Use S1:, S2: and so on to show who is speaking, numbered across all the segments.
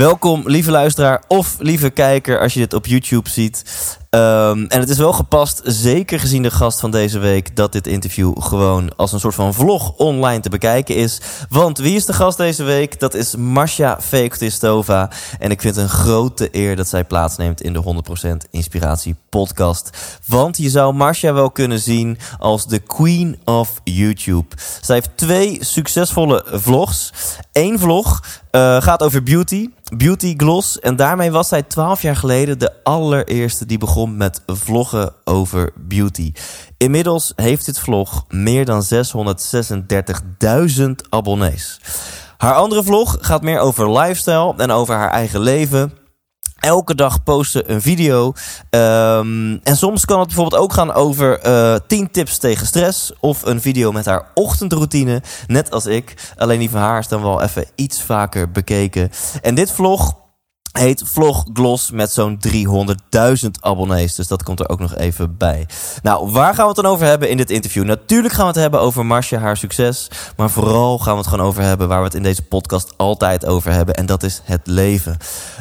S1: Welkom, lieve luisteraar of lieve kijker, als je dit op YouTube ziet. Ehm, en het is wel gepast, zeker gezien de gast van deze week, dat dit interview gewoon als een soort van vlog online te bekijken is. Want wie is de gast deze week? Dat is Masha Feektistova. En ik vind het een grote eer dat zij plaatsneemt in de 100% Inspiratie podcast. Want je zou Masha wel kunnen zien als de queen of YouTube. Zij heeft twee succesvolle vlogs. Eén vlog eh, gaat over beauty, beauty gloss. En daarmee was zij 12 jaar geleden de allereerste die begon met vloggen over beauty. Inmiddels heeft dit vlog meer dan 636.000 abonnees. Haar andere vlog gaat meer over lifestyle en over haar eigen leven. Elke dag posten een video. Ehm, en soms kan het bijvoorbeeld ook gaan over eh 10 tips tegen stress. Of een video met haar ochtendroutine. Net als ik. Alleen die van haar is dan wel even iets vaker bekeken. En dit vlog heet Vlog Gloss met zo'n 300.000 abonnees. Dus dat komt er ook nog even bij. Nou, waar gaan we het dan over hebben in dit interview? Natuurlijk gaan we het hebben over Marcia, haar succes. Maar vooral gaan we het gewoon over hebben waar we het in deze podcast altijd over hebben. En dat is het leven.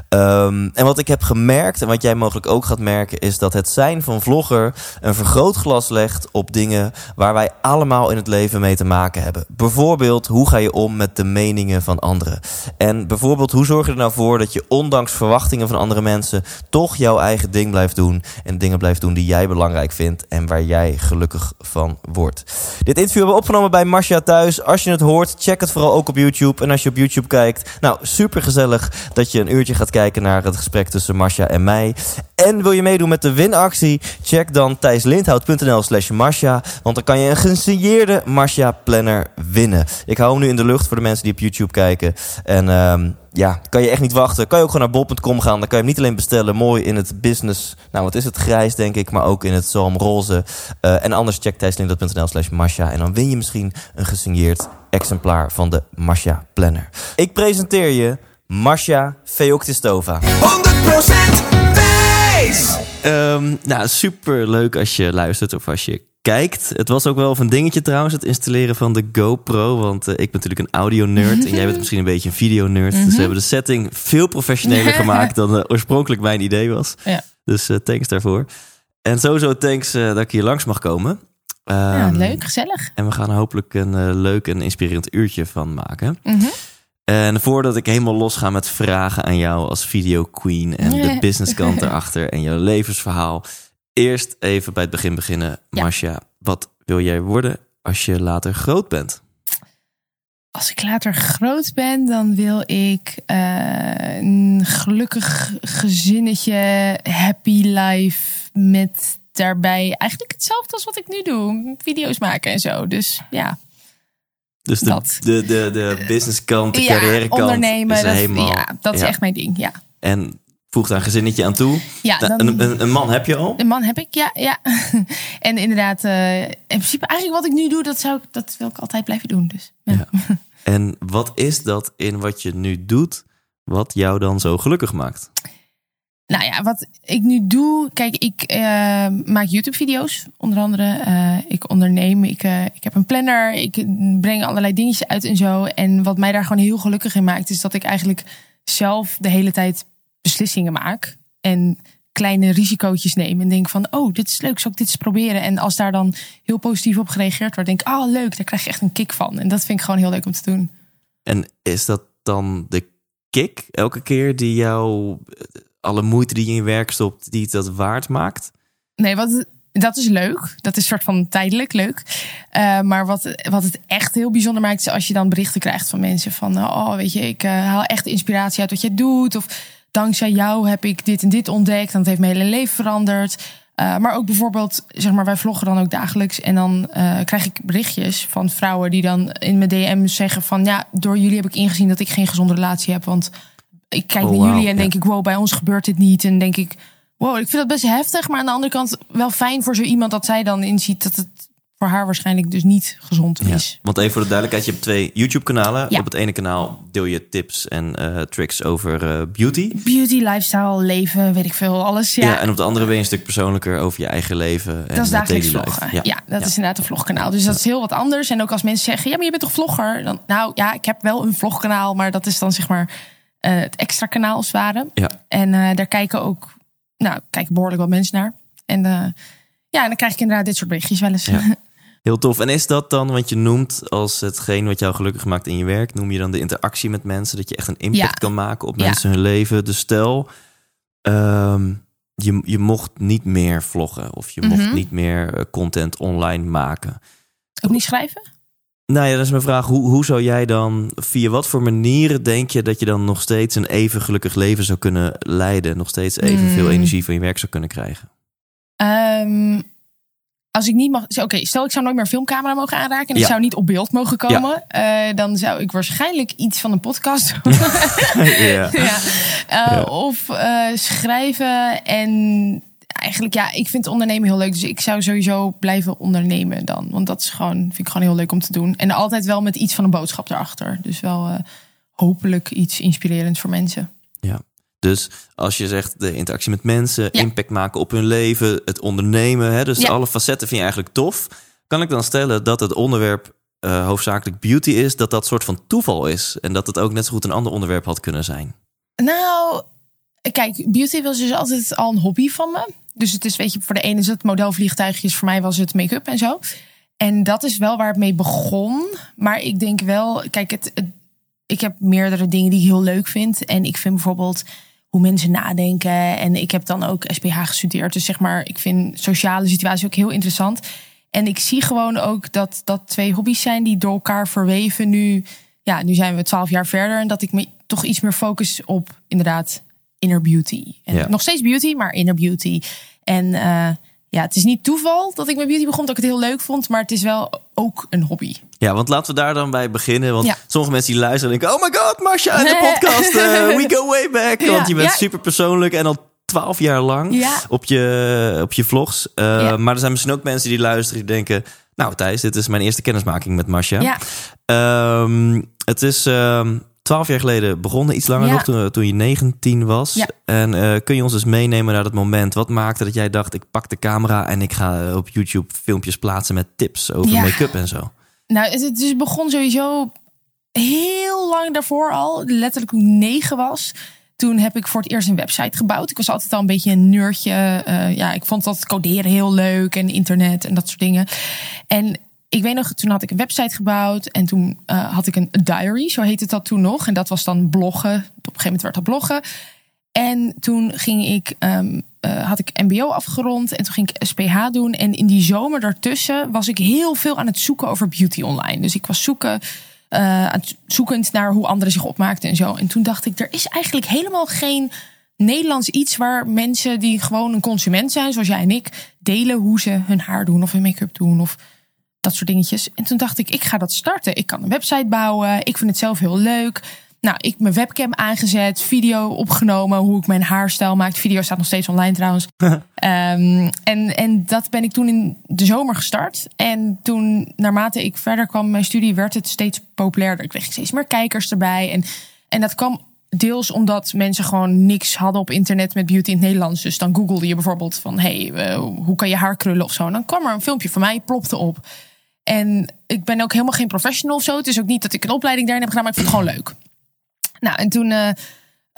S1: Ehm, en wat ik heb gemerkt, en wat jij mogelijk ook gaat merken, is dat het zijn van vlogger een vergrootglas legt op dingen waar wij allemaal in het leven mee te maken hebben. Bijvoorbeeld, hoe ga je om met de meningen van anderen? En bijvoorbeeld, hoe zorg je er nou voor dat je ondanks verwachtingen van andere mensen toch jouw eigen ding blijft doen en dingen blijft doen die jij belangrijk vindt en waar jij gelukkig van wordt. Dit interview hebben we opgenomen bij Marcia thuis. Als je het hoort, check het vooral ook op YouTube. En als je op YouTube kijkt, nou super gezellig dat je een uurtje gaat kijken naar het gesprek tussen Marcia en mij. En wil je meedoen met de winactie? Check dan thijslindhout.nl slash Marcia. Want dan kan je een gesigneerde Marcia planner winnen. Ik hou hem nu in de lucht voor de mensen die op YouTube kijken. En ehm, ja, kan je echt niet wachten. Kan je ook gewoon naar bol.com gaan. Dan kan je hem niet alleen bestellen, mooi in het business. Nou, wat is het? Grijs, denk ik. Maar ook in het zalmroze. Uh, en anders check thijslindhout.nl slash Marcia. En dan win je misschien een gesigneerd exemplaar van de Marcia planner. Ik presenteer je Marcia Feoktistova.
S2: 100% Thijs.
S1: Ehm, nou, super leuk als je luistert of als je kijkt. Het was ook wel een dingetje trouwens, het installeren van de GoPro. Want uh, ik ben natuurlijk een audio-nerd en jij bent misschien een beetje een video-nerd. Dus we hebben de setting veel professioneler gemaakt dan uh, oorspronkelijk mijn idee was.
S3: Ja.
S1: Dus uh, thanks daarvoor. En sowieso thanks dat ik hier langs mag komen. Um,
S3: Ja, leuk, gezellig.
S1: En we gaan er hopelijk een leuk en inspirerend uurtje van maken.
S3: Mhm.
S1: En voordat ik helemaal los ga met vragen aan jou als video queen en de businesskant erachter en jouw levensverhaal. Eerst even bij het begin beginnen.
S3: Ja.
S1: Marcia, wat wil jij worden als je later groot bent?
S3: Als ik later groot ben, dan wil ik eh, een gelukkig gezinnetje, happy life met daarbij eigenlijk hetzelfde als wat ik nu doe. Video's maken en zo. Dus ja,
S1: Dus de,
S3: Dat.
S1: de, de, de businesskant, de
S3: ja
S1: carrièrekant
S3: ondernemen.
S1: is
S3: dat,
S1: helemaal...
S3: ja, dat is
S1: ja.
S3: echt mijn ding. Ja,
S1: En voeg daar een gezinnetje aan toe.
S3: ja
S1: Nou,
S3: dan,
S1: een, een, een man heb je al?
S3: Een man heb ik, ja. ja. en inderdaad, eh, in principe eigenlijk wat ik nu doe, dat, zou ik, dat wil ik altijd blijven doen. Dus, ja.
S1: Ja. En wat is dat in wat je nu doet, wat jou dan zo gelukkig maakt?
S3: Nou ja, wat ik nu doe, kijk, ik eh, maak YouTube-video's, onder andere. Eh, ik onderneem, ik, ik heb een planner, ik breng allerlei dingetjes uit en zo. En wat mij daar gewoon heel gelukkig in maakt, is dat ik eigenlijk zelf de hele tijd beslissingen maak. En kleine risicootjes neem en denk van, oh, dit is leuk, zal ik dit eens proberen? En als daar dan heel positief op gereageerd wordt, denk ik, oh, leuk, daar krijg je echt een kick van. En dat vind ik gewoon heel leuk om te doen.
S1: En is dat dan de kick elke keer die jou eh, alle moeite die je in je werk stopt, die het dat waard maakt?
S3: Nee, wat, dat is leuk. Dat is soort van tijdelijk leuk. Uh, maar wat, wat het echt heel bijzonder maakt, is als je dan berichten krijgt van mensen van, oh, weet je, ik uh, haal echt inspiratie uit wat jij doet. Of dankzij jou heb ik dit en dit ontdekt. En dat heeft mijn hele leven veranderd. Uh, maar ook bijvoorbeeld, zeg maar, wij vloggen dan ook dagelijks. En dan uh, krijg ik berichtjes van vrouwen die dan in mijn DM zeggen van... ja, door jullie heb ik ingezien dat ik geen gezonde relatie heb. Want ik kijk
S1: Oh,
S3: naar jullie en
S1: ja.
S3: denk ik, wow, bij ons gebeurt dit niet. En denk ik, wow, ik vind dat best heftig. Maar aan de andere kant wel fijn voor zo iemand dat zij dan inziet dat het voor haar waarschijnlijk dus niet gezond
S1: Ja.
S3: is.
S1: Want even voor de duidelijkheid, je hebt twee YouTube-kanalen.
S3: Ja.
S1: Op het ene kanaal deel je tips en eh, tricks over eh, beauty.
S3: Beauty, lifestyle, leven, weet ik veel, alles.
S1: Ja.
S3: Ja,
S1: en op de andere ben je een stuk persoonlijker over je eigen leven. En
S3: dat is
S1: eh,
S3: dagelijks vloggen. Ja, dat is inderdaad een vlogkanaal. Dus dat is heel wat anders. En ook als mensen zeggen, ja, maar je bent toch vlogger? Dan, nou ja, ik heb wel een vlogkanaal, maar dat is dan zeg maar het extra kanaal als het ware.
S1: Ja.
S3: En daar kijken ook, nou, kijken behoorlijk wat mensen naar. En ja, en dan krijg ik inderdaad dit soort berichtjes wel eens.
S1: Heel tof. En is dat dan wat je noemt als hetgeen wat jou gelukkig maakt in je werk? Noem je dan de interactie met mensen? Dat je echt een impact
S3: Ja.
S1: kan maken op
S3: Ja.
S1: mensen hun leven? Dus stel, ehm, je, je mocht niet meer vloggen. Of je mocht
S3: Mhm.
S1: niet meer eh, content online maken.
S3: Ook niet schrijven?
S1: Nou ja, dat is mijn vraag. Hoe, hoe zou jij dan, via wat voor manieren denk je dat je dan nog steeds een even gelukkig leven zou kunnen leiden? Nog steeds evenveel
S3: Hmm.
S1: energie van je werk zou kunnen krijgen?
S3: Ehm, als ik niet mag. Oké, stel ik zou nooit meer een filmcamera mogen aanraken. En ik
S1: Ja.
S3: zou niet op beeld mogen komen. eh, dan zou ik waarschijnlijk iets van een podcast doen.
S1: ja.
S3: ja. Eh,
S1: Ja.
S3: Of eh, schrijven. En eigenlijk, ja, ik vind ondernemen heel leuk. Dus ik zou sowieso blijven ondernemen dan. Want dat is gewoon, vind ik gewoon heel leuk om te doen. En altijd wel met iets van een boodschap erachter. Dus wel hopelijk iets inspirerends voor mensen.
S1: Dus als je zegt de interactie met mensen,
S3: Ja.
S1: impact maken op hun leven, het ondernemen, hè, dus
S3: Ja.
S1: alle facetten vind je eigenlijk tof. Kan ik dan stellen dat het onderwerp eh, hoofdzakelijk beauty is, dat dat soort van toeval is en dat het ook net zo goed een ander onderwerp had kunnen zijn?
S3: Nou, kijk, beauty was dus altijd al een hobby van me. Dus het is, weet je, voor de ene is het modelvliegtuigjes, voor mij was het make-up en zo. En dat is wel waar het mee begon. Maar ik denk wel, kijk, het, het- ik heb meerdere dingen die ik heel leuk vind. En ik vind bijvoorbeeld hoe mensen nadenken. En ik heb dan ook SPH gestudeerd. Dus zeg maar, ik vind sociale situaties ook heel interessant. En ik zie gewoon ook dat dat twee hobby's zijn die door elkaar verweven nu. Ja, nu zijn we twaalf jaar verder. En dat ik me toch iets meer focus op inderdaad inner beauty. En
S1: Ja.
S3: nog steeds beauty, maar inner beauty. En eh, ja, het is niet toeval dat ik met beauty begon, dat ik het heel leuk vond. Maar het is wel ook een hobby.
S1: Ja, want laten we daar dan bij beginnen. Want
S3: Ja.
S1: sommige mensen die luisteren denken... oh my god, Marcia, in de podcast. eh, we go way back.
S3: Ja,
S1: want je bent
S3: ja.
S1: super persoonlijk en al twaalf jaar lang op, je, op je vlogs. Eh. Maar er zijn misschien ook mensen die luisteren die denken... nou Thijs, dit is mijn eerste kennismaking met Marcia.
S3: Ja,
S1: Ehm, het is ehm, twaalf jaar geleden begonnen, iets langer
S3: Ja.
S1: nog, toen, toen je 19 was.
S3: Ja.
S1: En eh, kun je ons eens meenemen naar dat moment? Wat maakte dat jij dacht, ik pak de camera en ik ga eh, op YouTube filmpjes plaatsen met tips over
S3: Ja.
S1: make-up en zo?
S3: nou, het, dus begon sowieso heel lang daarvoor al. Letterlijk ik negen was. Toen heb ik voor het eerst een website gebouwd. Ik was altijd al een beetje een nerdje. Eh, ja, ik vond dat coderen heel leuk en internet en dat soort dingen. En ik weet nog, toen had ik een website gebouwd en toen eh, had ik een diary, zo heette dat toen nog. En dat was dan bloggen. Op een gegeven moment werd dat bloggen. En toen ging ik, ehm, eh, had ik MBO afgerond en toen ging ik SPH doen. En in die zomer daartussen was ik heel veel aan het zoeken over beauty online. Dus ik was zoeken, eh, zoekend naar hoe anderen zich opmaakten en zo. En toen dacht ik, er is eigenlijk helemaal geen Nederlands iets waar mensen die gewoon een consument zijn, zoals jij en ik, delen hoe ze hun haar doen of hun make-up doen of dat soort dingetjes. En toen dacht ik, ik ga dat starten. Ik kan een website bouwen. Ik vind het zelf heel leuk. Nou, ik mijn webcam aangezet, video opgenomen, hoe ik mijn haarstijl maak. De video staat nog steeds online trouwens. Ehm, en, en dat ben ik toen in de zomer gestart. En toen, naarmate ik verder kwam in mijn studie, werd het steeds populairder. Ik kreeg steeds meer kijkers erbij. En, en dat kwam deels omdat mensen gewoon niks hadden op internet met beauty in het Nederlands. Dus dan googelde je bijvoorbeeld van, hey, eh, hoe kan je haar krullen of zo. En dan kwam er een filmpje van mij, plopte op. En ik ben ook helemaal geen professional of zo. Het is ook niet dat ik een opleiding daarin heb gedaan, maar ik vond het gewoon leuk. Nou, en toen, eh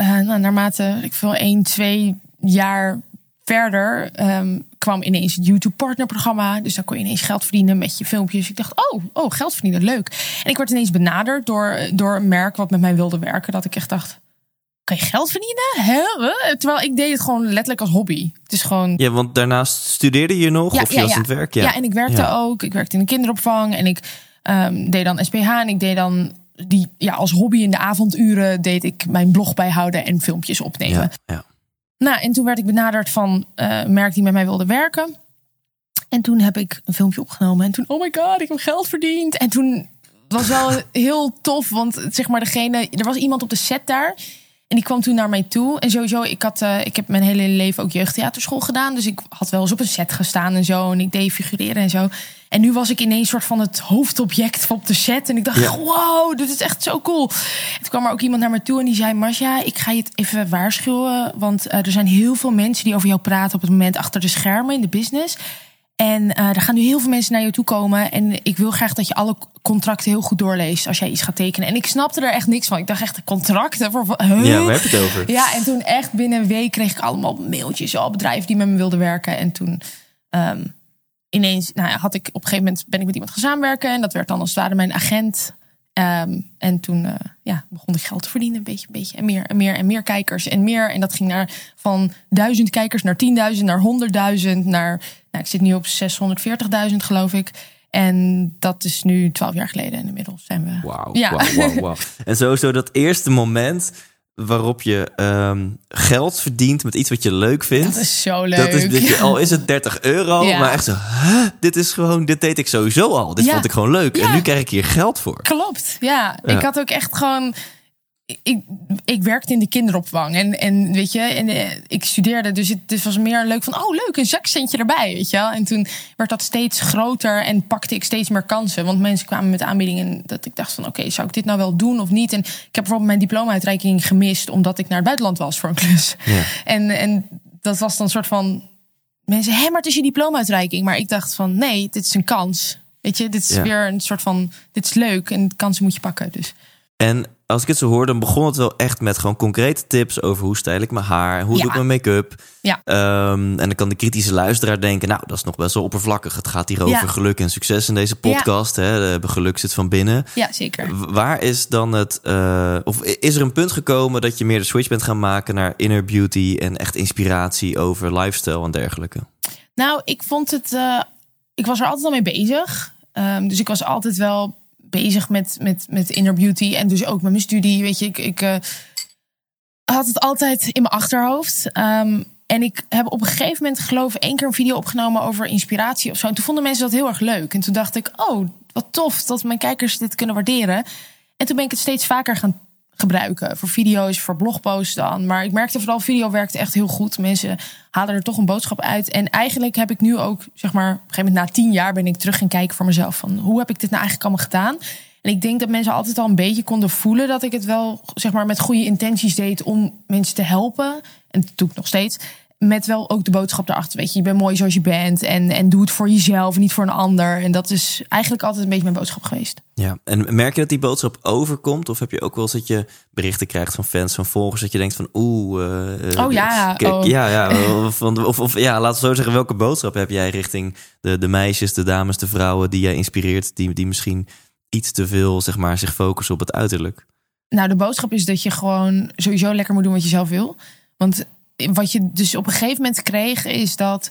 S3: eh, nou, naarmate ik veel één, twee jaar verder ehm, kwam ineens het YouTube partnerprogramma. Dus dan kon je ineens geld verdienen met je filmpjes. Ik dacht, oh, oh, geld verdienen, leuk. En ik werd ineens benaderd door, door een merk wat met mij wilde werken. Dat ik echt dacht, kan je geld verdienen? Hè? Terwijl ik deed het gewoon letterlijk als hobby. Het is gewoon
S1: Ja, want daarnaast studeerde je nog of je was aan het werk?
S3: ja. en ik werkte
S1: Ja.
S3: ook. Ik werkte in de kinderopvang en ik ehm, deed dan SPH en ik deed dan die ja als hobby in de avonduren deed ik mijn blog bijhouden en filmpjes opnemen.
S1: Ja, ja.
S3: Nou, en toen werd ik benaderd van eh, een merk die met mij wilde werken. En toen heb ik een filmpje opgenomen. En toen, oh my god, ik heb geld verdiend. En toen was wel heel tof, want zeg maar degene... Er was iemand op de set daar... En die kwam toen naar mij toe. En sowieso, ik, had, uh, ik heb mijn hele leven ook jeugdtheaterschool gedaan. Dus ik had wel eens op een set gestaan en zo. En ik deed figureren en zo. En nu was ik ineens soort van het hoofdobject op de set. En ik dacht, ja. wow, dit is echt zo cool. En toen kwam er ook iemand naar me toe en die zei... Marcia, ik ga je het even waarschuwen. Want uh, er zijn heel veel mensen die over jou praten... op het moment achter de schermen in de business... En uh, er gaan nu heel veel mensen naar je toe komen. En ik wil graag dat je alle contracten heel goed doorleest als jij iets gaat tekenen. En ik snapte er echt niks van. Ik dacht echt, contracten voor. Huh?
S1: Ja, waar heb je het over?
S3: Ja, en toen echt binnen een week kreeg ik allemaal mailtjes. Al bedrijven die met me wilden werken. En toen um, ineens, nou ja, had ik op een gegeven moment ben ik met iemand gaan samenwerken. En dat werd dan als het ware mijn agent. Um, en toen uh, ja, begon ik geld te verdienen, een beetje, een beetje. En meer en meer en meer kijkers en meer. En dat ging naar van duizend kijkers naar tienduizend, naar honderdduizend, naar. Nou, ik zit nu op 640.000, geloof ik. En dat is nu twaalf jaar geleden. En inmiddels zijn we.
S1: Wauw. Ja. Wow, wow, wow. en sowieso dat eerste moment waarop je um, geld verdient met iets wat je leuk vindt.
S3: Dat is zo leuk.
S1: Dat is, dat je, al is het 30 euro, ja. maar echt zo, huh? dit is gewoon, dit deed ik sowieso al. Dit ja. vond ik gewoon leuk. En nu krijg ik hier geld voor.
S3: Klopt, ja. Ik had ook echt gewoon ik, ik werkte in de kinderopvang en, en weet je, en uh, ik studeerde, dus het, was meer leuk van, oh leuk, een zakcentje erbij, weet je wel. En toen werd dat steeds groter en pakte ik steeds meer kansen, want mensen kwamen met aanbiedingen dat ik dacht van, oké, okay, zou ik dit nou wel doen of niet? En ik heb bijvoorbeeld mijn diploma-uitreiking gemist omdat ik naar het buitenland was voor een klus. Ja. En, en dat was dan een soort van, mensen, hé, maar het is je diploma-uitreiking. Maar ik dacht van, nee, dit is een kans. Weet je, dit is ja. weer een soort van, dit is leuk en kansen moet je pakken, dus.
S1: En als ik het zo hoor, dan begon het wel echt met gewoon concrete tips over hoe stijl ik mijn haar, hoe ja. doe ik mijn make-up.
S3: Ja.
S1: Um, en dan kan de kritische luisteraar denken, nou, dat is nog best wel oppervlakkig. Het gaat hier over ja. geluk en succes in deze podcast. Hè? De geluk zit van binnen.
S3: Ja, zeker.
S1: Waar is dan het, uh, of is er een punt gekomen dat je meer de switch bent gaan maken naar inner beauty en echt inspiratie over lifestyle en dergelijke?
S3: Nou, ik vond het, uh, ik was er altijd al mee bezig. Um, dus ik was altijd wel bezig met, met, met inner beauty. En dus ook met mijn studie. Weet je, ik, ik uh, had het altijd in mijn achterhoofd. Um, en ik heb op een gegeven moment, geloof ik, één keer een video opgenomen over inspiratie of zo. En toen vonden mensen dat heel erg leuk. En toen dacht ik, oh, wat tof dat mijn kijkers dit kunnen waarderen. En toen ben ik het steeds vaker gaan gebruiken. Voor video's, voor blogposts dan. Maar ik merkte vooral, video werkte echt heel goed. Mensen halen er toch een boodschap uit. En eigenlijk heb ik nu ook, zeg maar, op een gegeven moment na tien jaar ben ik terug gaan kijken voor mezelf. Van hoe heb ik dit nou eigenlijk allemaal gedaan? En ik denk dat mensen altijd al een beetje konden voelen dat ik het wel, zeg maar, met goede intenties deed om mensen te helpen. En dat doe ik nog steeds met wel ook de boodschap erachter. Weet je, je bent mooi zoals je bent. En, en doe het voor jezelf en niet voor een ander. En dat is eigenlijk altijd een beetje mijn boodschap geweest.
S1: Ja, en merk je dat die boodschap overkomt? Of heb je ook wel eens dat je berichten krijgt van fans, van volgers, dat je denkt van oeh. Uh,
S3: oh ja.
S1: Kijk, Ja, ja. Of, of, of, ja, laten we zo zeggen, welke boodschap heb jij richting de, de meisjes, de dames, de vrouwen die jij inspireert, die, die misschien iets te veel, zeg maar, zich focussen op het uiterlijk?
S3: Nou, de boodschap is dat je gewoon sowieso lekker moet doen wat je zelf wil. Want wat je dus op een gegeven moment kreeg, is dat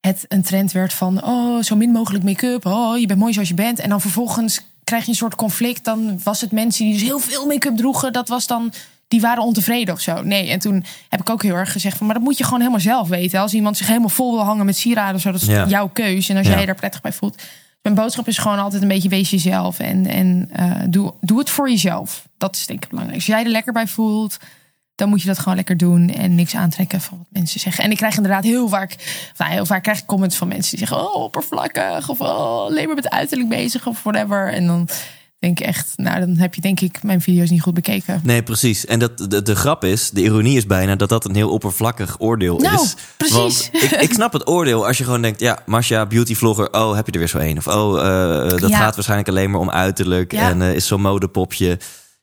S3: het een trend werd van oh, zo min mogelijk make-up. Oh, je bent mooi zoals je bent. En dan vervolgens krijg je een soort conflict. Dan was het mensen die dus heel veel make-up droegen. Dat was dan. Die waren ontevreden of zo. Nee, en toen heb ik ook heel erg gezegd van, maar dat moet je gewoon helemaal zelf weten. Als iemand zich helemaal vol wil hangen met sieraden, zo, dat is ja. jouw keus. En als ja. jij daar prettig bij voelt. Mijn boodschap is gewoon altijd een beetje wees jezelf en, en uh, doe, doe het voor jezelf. Dat is denk ik belangrijk. Als jij er lekker bij voelt, dan moet je dat gewoon lekker doen en niks aantrekken van wat mensen zeggen. En ik krijg inderdaad heel vaak, nou, heel vaak krijg ik comments van mensen die zeggen: Oh, oppervlakkig, of oh, alleen maar met uiterlijk bezig, of whatever. En dan denk ik echt, nou, dan heb je denk ik mijn video's niet goed bekeken.
S1: Nee, precies. En dat, de, de grap is, de ironie is bijna dat dat een heel oppervlakkig oordeel
S3: nou,
S1: is.
S3: Precies.
S1: Want ik, ik snap het oordeel als je gewoon denkt, ja, Masha, beauty vlogger, oh, heb je er weer zo een? Of oh, uh, dat ja. gaat waarschijnlijk alleen maar om uiterlijk ja. en uh, is zo'n modepopje.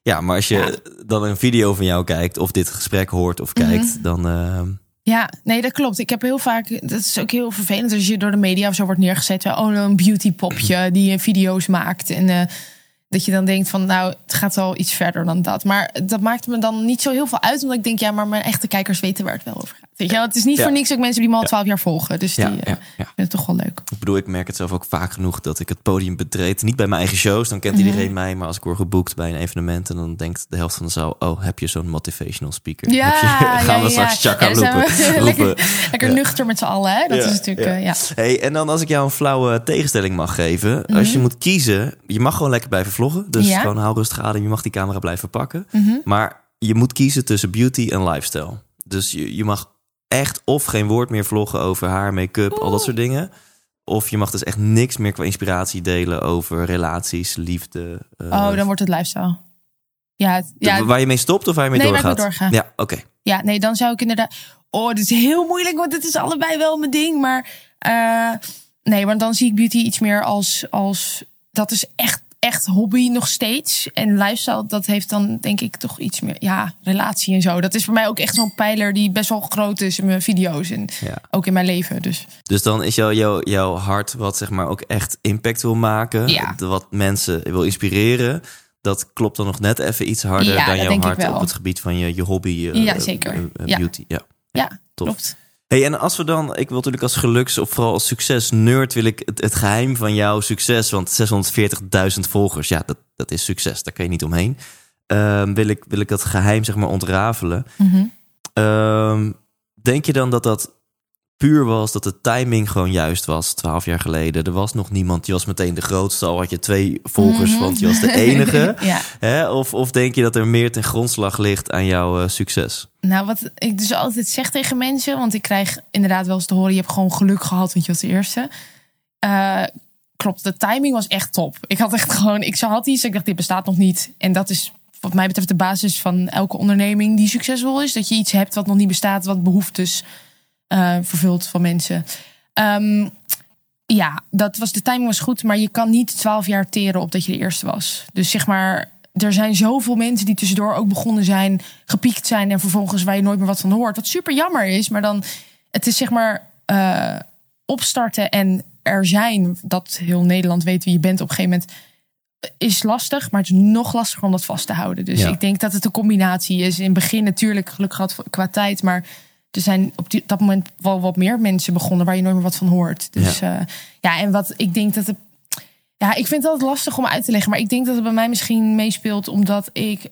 S1: Ja, maar als je ja. dan een video van jou kijkt of dit gesprek hoort of kijkt, mm -hmm. dan. Uh...
S3: Ja, nee, dat klopt. Ik heb heel vaak, dat is ook heel vervelend als je door de media of zo wordt neergezet. Oh, een beautypopje die video's maakt. En uh, dat je dan denkt van, nou, het gaat wel iets verder dan dat. Maar dat maakt me dan niet zo heel veel uit, omdat ik denk, ja, maar mijn echte kijkers weten waar het wel over gaat. Weet je wel, het is niet
S1: Ja.
S3: voor niks ook mensen die me al twaalf jaar volgen. Dus die
S1: Ja,
S3: eh,
S1: ja, ja.
S3: vinden het toch wel leuk.
S1: Ik bedoel, ik merk het zelf ook vaak genoeg dat ik het podium betreed. Niet bij mijn eigen shows, dan kent
S3: Mhm.
S1: iedereen mij. Maar als ik word geboekt bij een evenement... en dan denkt de helft van de zaal... oh, heb je zo'n motivational speaker?
S3: Ja,
S1: je, gaan we straks
S3: Ja, dan zijn
S1: roepen.
S3: we
S1: roepen.
S3: lekker nuchter met z'n allen. Hè? Dat is natuurlijk,
S1: ja.
S3: eh, ja.
S1: Hey, en dan als ik jou een flauwe tegenstelling mag geven. Als je moet kiezen, je mag gewoon lekker blijven vloggen. Dus
S3: Mhm.
S1: Gewoon hou rustig adem. Je mag die camera blijven pakken.
S3: Mhm.
S1: Maar je moet kiezen tussen beauty en lifestyle. Dus je, je mag echt of geen woord meer vloggen over haar, make-up, al dat soort dingen. Of je mag dus echt niks meer qua inspiratie delen over relaties, liefde. eh,
S3: Oh, dan wordt het lifestyle. Ja, het-
S1: de-
S3: ja,
S1: waar je mee stopt of waar je mee
S3: Nee,
S1: doorgaat?
S3: mee doorga.
S1: Ja, oké.
S3: ja, nee, dan zou ik inderdaad... Oh, dit is heel moeilijk, want het is allebei wel mijn ding. Maar eh, nee, want dan zie ik beauty iets meer als... als dat is echt, echt hobby nog steeds. En lifestyle, dat heeft dan denk ik toch iets meer... Ja, relatie en zo. Dat is voor mij ook echt zo'n pijler die best wel groot is in mijn video's. En
S1: Ja.
S3: ook in mijn leven, dus...
S1: Dus dan is jouw, jouw, jouw hart wat zeg maar ook echt impact wil maken.
S3: Ja.
S1: Wat mensen wil inspireren. Dat klopt dan nog net even iets harder
S3: Ja,
S1: dan jouw hart op het gebied van je, je hobby. eh,
S3: Ja, zeker.
S1: eh,
S3: Ja.
S1: beauty. Ja.
S3: Ja,
S1: Tof.
S3: klopt.
S1: Hey, en als we dan, ik wil natuurlijk als geluks of vooral als succes nerd wil ik het, het geheim van jouw succes, want 640.000 volgers, ja, dat, dat is succes, daar kan je niet omheen. Ehm, wil, ik, wil ik dat geheim zeg maar ontrafelen.
S3: Mhm.
S1: Ehm, denk je dan dat dat puur was, dat de timing gewoon juist was, twaalf jaar geleden? Er was nog niemand, je was meteen de grootste, al had je twee volgers,
S3: Mhm.
S1: want je was de enige.
S3: ja.
S1: Hè? Of, of denk je dat er meer ten grondslag ligt aan jouw eh, succes?
S3: Nou, wat ik dus altijd zeg tegen mensen, want ik krijg inderdaad wel eens te horen: je hebt gewoon geluk gehad, want je was de eerste. Eh, klopt, de timing was echt top. Ik had echt gewoon, ik had iets, ik dacht, dit bestaat nog niet. En dat is wat mij betreft de basis van elke onderneming die succesvol is: dat je iets hebt wat nog niet bestaat, wat behoeftes eh, vervult van mensen. Ehm, ja, dat was, de timing was goed, maar je kan niet twaalf jaar teren op dat je de eerste was. Dus zeg maar, er zijn zoveel mensen die tussendoor ook begonnen zijn, gepiekt zijn en vervolgens waar je nooit meer wat van hoort. Wat super jammer is, maar dan, het is zeg maar eh, opstarten en er zijn, dat heel Nederland weet wie je bent op een gegeven moment, is lastig, maar het is nog lastiger om dat vast te houden. Dus
S1: Ja.
S3: ik denk dat het een combinatie is. In het begin natuurlijk geluk gehad qua tijd, maar er zijn op die, dat moment wel wat meer mensen begonnen waar je nooit meer wat van hoort. Dus ja, ja en wat ik denk dat het. Ja, ik vind het altijd lastig om uit te leggen, maar ik denk dat het bij mij misschien meespeelt omdat ik.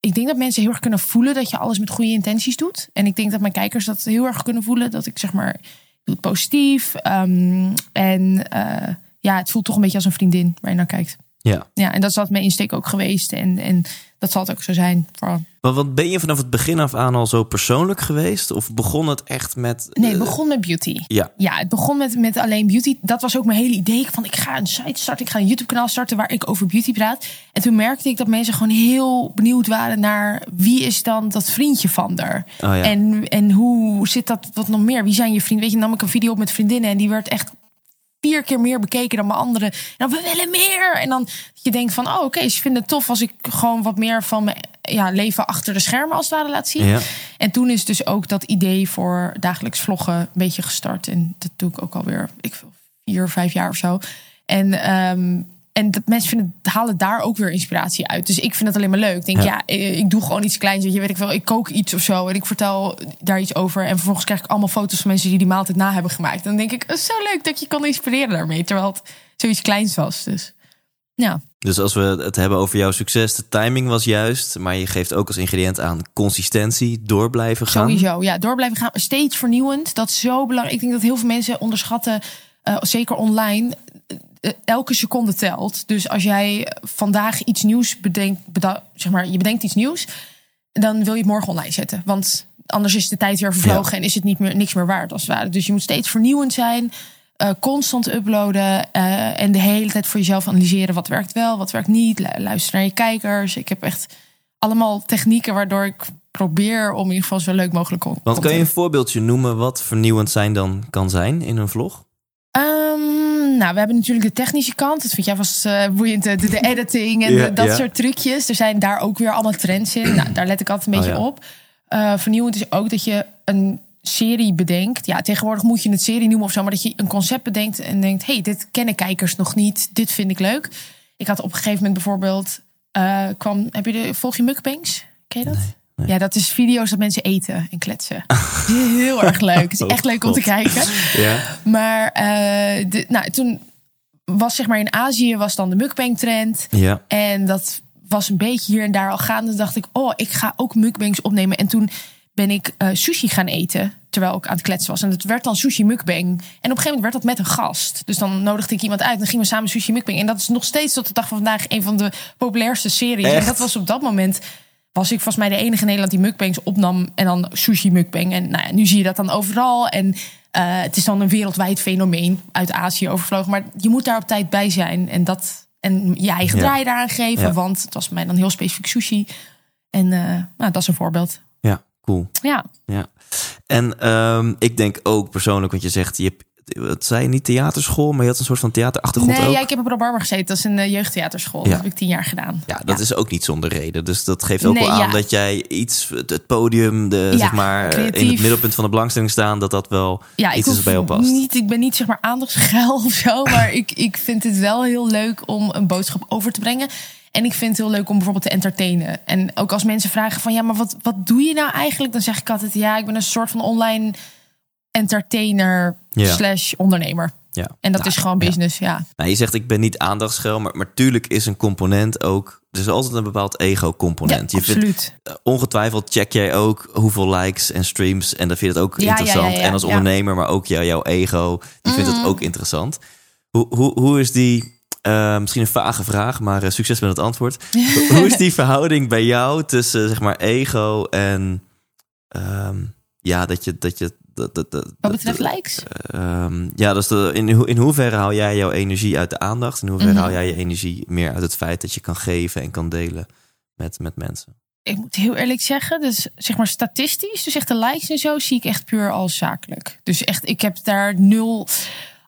S3: Ik denk dat mensen heel erg kunnen voelen dat je alles met goede intenties doet. En ik denk dat mijn kijkers dat heel erg kunnen voelen. Dat ik zeg maar, ik doe het positief. ehm, en eh, ja, het voelt toch een beetje als een vriendin waar je naar kijkt.
S1: Ja.
S3: Ja, en dat is wat mijn insteek ook geweest. En, en dat zal het ook zo zijn. Vooral.
S1: Want, want ben je vanaf het begin af aan al zo persoonlijk geweest? Of begon het echt met...
S3: Nee, het
S1: eh,
S3: begon met beauty.
S1: Ja,
S3: Ja, het begon met, met alleen beauty. Dat was ook mijn hele idee. Van ik ga een site starten, ik ga een YouTube kanaal starten waar ik over beauty praat. En toen merkte ik dat mensen gewoon heel benieuwd waren naar wie is dan dat vriendje van haar.
S1: Oh ja.
S3: En, en hoe zit dat wat nog meer? Wie zijn je vrienden? Weet je, nam ik een video op met vriendinnen en die werd echt vier keer meer bekeken dan mijn andere. En dan we willen meer. En dan je denkt van, oh oké, ze vinden het tof als ik gewoon wat meer van mijn ja, leven achter de schermen als het ware laat zien.
S1: Ja.
S3: En toen is dus ook dat idee voor dagelijks vloggen een beetje gestart. En dat doe ik ook alweer, ik veel, vier, vijf jaar of zo. En, ehm, en dat mensen vinden, halen daar ook weer inspiratie uit. Dus ik vind het alleen maar leuk. Ik denk,
S1: Ja.
S3: ja, eh, ik doe gewoon iets kleins. Weet je, weet ik wel, ik kook iets of zo. En ik vertel daar iets over. En vervolgens krijg ik allemaal foto's van mensen die die maaltijd na hebben gemaakt. En dan denk ik, is zo leuk dat je kan inspireren daarmee. Terwijl het zoiets kleins was. Dus ja.
S1: Dus als we het hebben over jouw succes, de timing was juist. Maar je geeft ook als ingrediënt aan consistentie, door blijven gaan.
S3: Sowieso, ja. Door blijven gaan. Steeds vernieuwend. Dat is zo belangrijk. Ik denk dat heel veel mensen onderschatten, eh, zeker online, eh, elke seconde telt. Dus als jij vandaag iets nieuws bedenkt, zeg maar, je bedenkt iets nieuws, dan wil je het morgen online zetten. Want anders is de tijd weer vervlogen en is het niet meer, niks meer waard als het ware. Dus je moet steeds vernieuwend zijn. Eh, constant uploaden eh, en de hele tijd voor jezelf analyseren wat werkt wel, wat werkt niet. Lu- Luister naar je kijkers. Ik heb echt allemaal technieken waardoor ik probeer om in ieder geval zo leuk mogelijk con-
S1: Want kan je een voorbeeldje noemen wat vernieuwend zijn dan kan zijn in een vlog?
S3: Ehm, nou, we hebben natuurlijk de technische kant. Dat vind jij vast eh, boeiend. De, de editing en de- dat soort trucjes. Er zijn daar ook weer allemaal trends in. Nou, daar let ik altijd een
S1: Oh,
S3: beetje
S1: ja.
S3: op. Vernieuwend is ook dat je een serie bedenkt. Ja, tegenwoordig moet je het serie noemen of zo. Maar dat je een concept bedenkt en denkt... hey, dit kennen kijkers nog niet. Dit vind ik leuk. Ik had op een gegeven moment bijvoorbeeld... eh, kwam, heb je de, volg je mukbangs? Ken je dat? Ja, dat is video's dat mensen eten en kletsen. Heel erg leuk. Het is echt leuk om te kijken.
S1: Ja.
S3: Maar eh, de, nou, toen was zeg maar in Azië was dan de mukbang trend.
S1: Ja.
S3: En dat was een beetje hier en daar al gaande. Dacht ik, oh, ik ga ook mukbangs opnemen. En toen ben ik eh, sushi gaan eten. Terwijl ik aan het kletsen was. En het werd dan sushi mukbang. En op een gegeven moment werd dat met een gast. Dus dan nodigde ik iemand uit. En dan gingen we samen sushi mukbang. En dat is nog steeds tot de dag van vandaag een van de populairste series. En dat was op dat moment... Was ik volgens mij de enige in Nederland die mukbangs opnam. En dan sushi mukbang. En nou ja, nu zie je dat dan overal. En eh, het is dan een wereldwijd fenomeen uit Azië overvlogen. Maar je moet daar op tijd bij zijn. En dat... En je eigen
S1: Ja.
S3: draai daaraan geven.
S1: Ja.
S3: Want het was mij dan heel specifiek sushi. En eh, nou, dat is een voorbeeld.
S1: Ja, cool.
S3: Ja,
S1: Ja. En ehm, ik denk ook persoonlijk, want je zegt, je hebt, wat zei niet theaterschool, maar je had een soort van theaterachtergrond
S3: nee,
S1: ook.
S3: ja, ik heb op Rabarber gezeten. Dat is een eh, jeugdtheaterschool.
S1: Ja.
S3: Dat heb ik tien jaar gedaan.
S1: Ja, dat is ook niet zonder reden. Dus dat geeft ook
S3: Nee,
S1: wel aan
S3: ja.
S1: dat jij iets, het, het podium, de, zeg maar, in het middelpunt van de belangstelling staan, dat dat wel iets is bij jou past.
S3: niet. Ik ben niet zeg maar aandachtsgeil of zo, maar ik, ik vind het wel heel leuk om een boodschap over te brengen. En ik vind het heel leuk om bijvoorbeeld te entertainen. En ook als mensen vragen van ja, maar wat, wat doe je nou eigenlijk? Dan zeg ik altijd ja, ik ben een soort van online entertainer
S1: Ja.
S3: slash ondernemer.
S1: Ja.
S3: En dat
S1: Nou,
S3: is gewoon business, ja.
S1: Nou, je zegt ik ben niet aandachtsgeil, maar, maar tuurlijk is een component ook. Er is altijd een bepaald ego-component.
S3: Ja,
S1: je vindt,
S3: absoluut.
S1: eh, ongetwijfeld check jij ook hoeveel likes en streams. En dan vind je het ook interessant.
S3: ja, ja,
S1: en als ondernemer, maar ook jou, jouw ego, die vindt het ook interessant. Hoe, hoe, hoe is die, eh, misschien een vage vraag, maar eh, succes met het antwoord. Hoe- is die verhouding bij jou tussen zeg maar ego en ehm, ja, dat je dat je dat, dat, dat,
S3: Wat betreft likes?
S1: Ehm, ja, dus de, in, ho- in hoeverre haal jij jouw energie uit de aandacht? In hoeverre
S3: Mhm.
S1: haal jij je energie meer uit het feit dat je kan geven en kan delen met, met mensen?
S3: ik moet heel eerlijk zeggen, dus zeg maar statistisch, dus echt de likes en zo, zie ik echt puur als zakelijk. Dus echt, ik heb daar nul.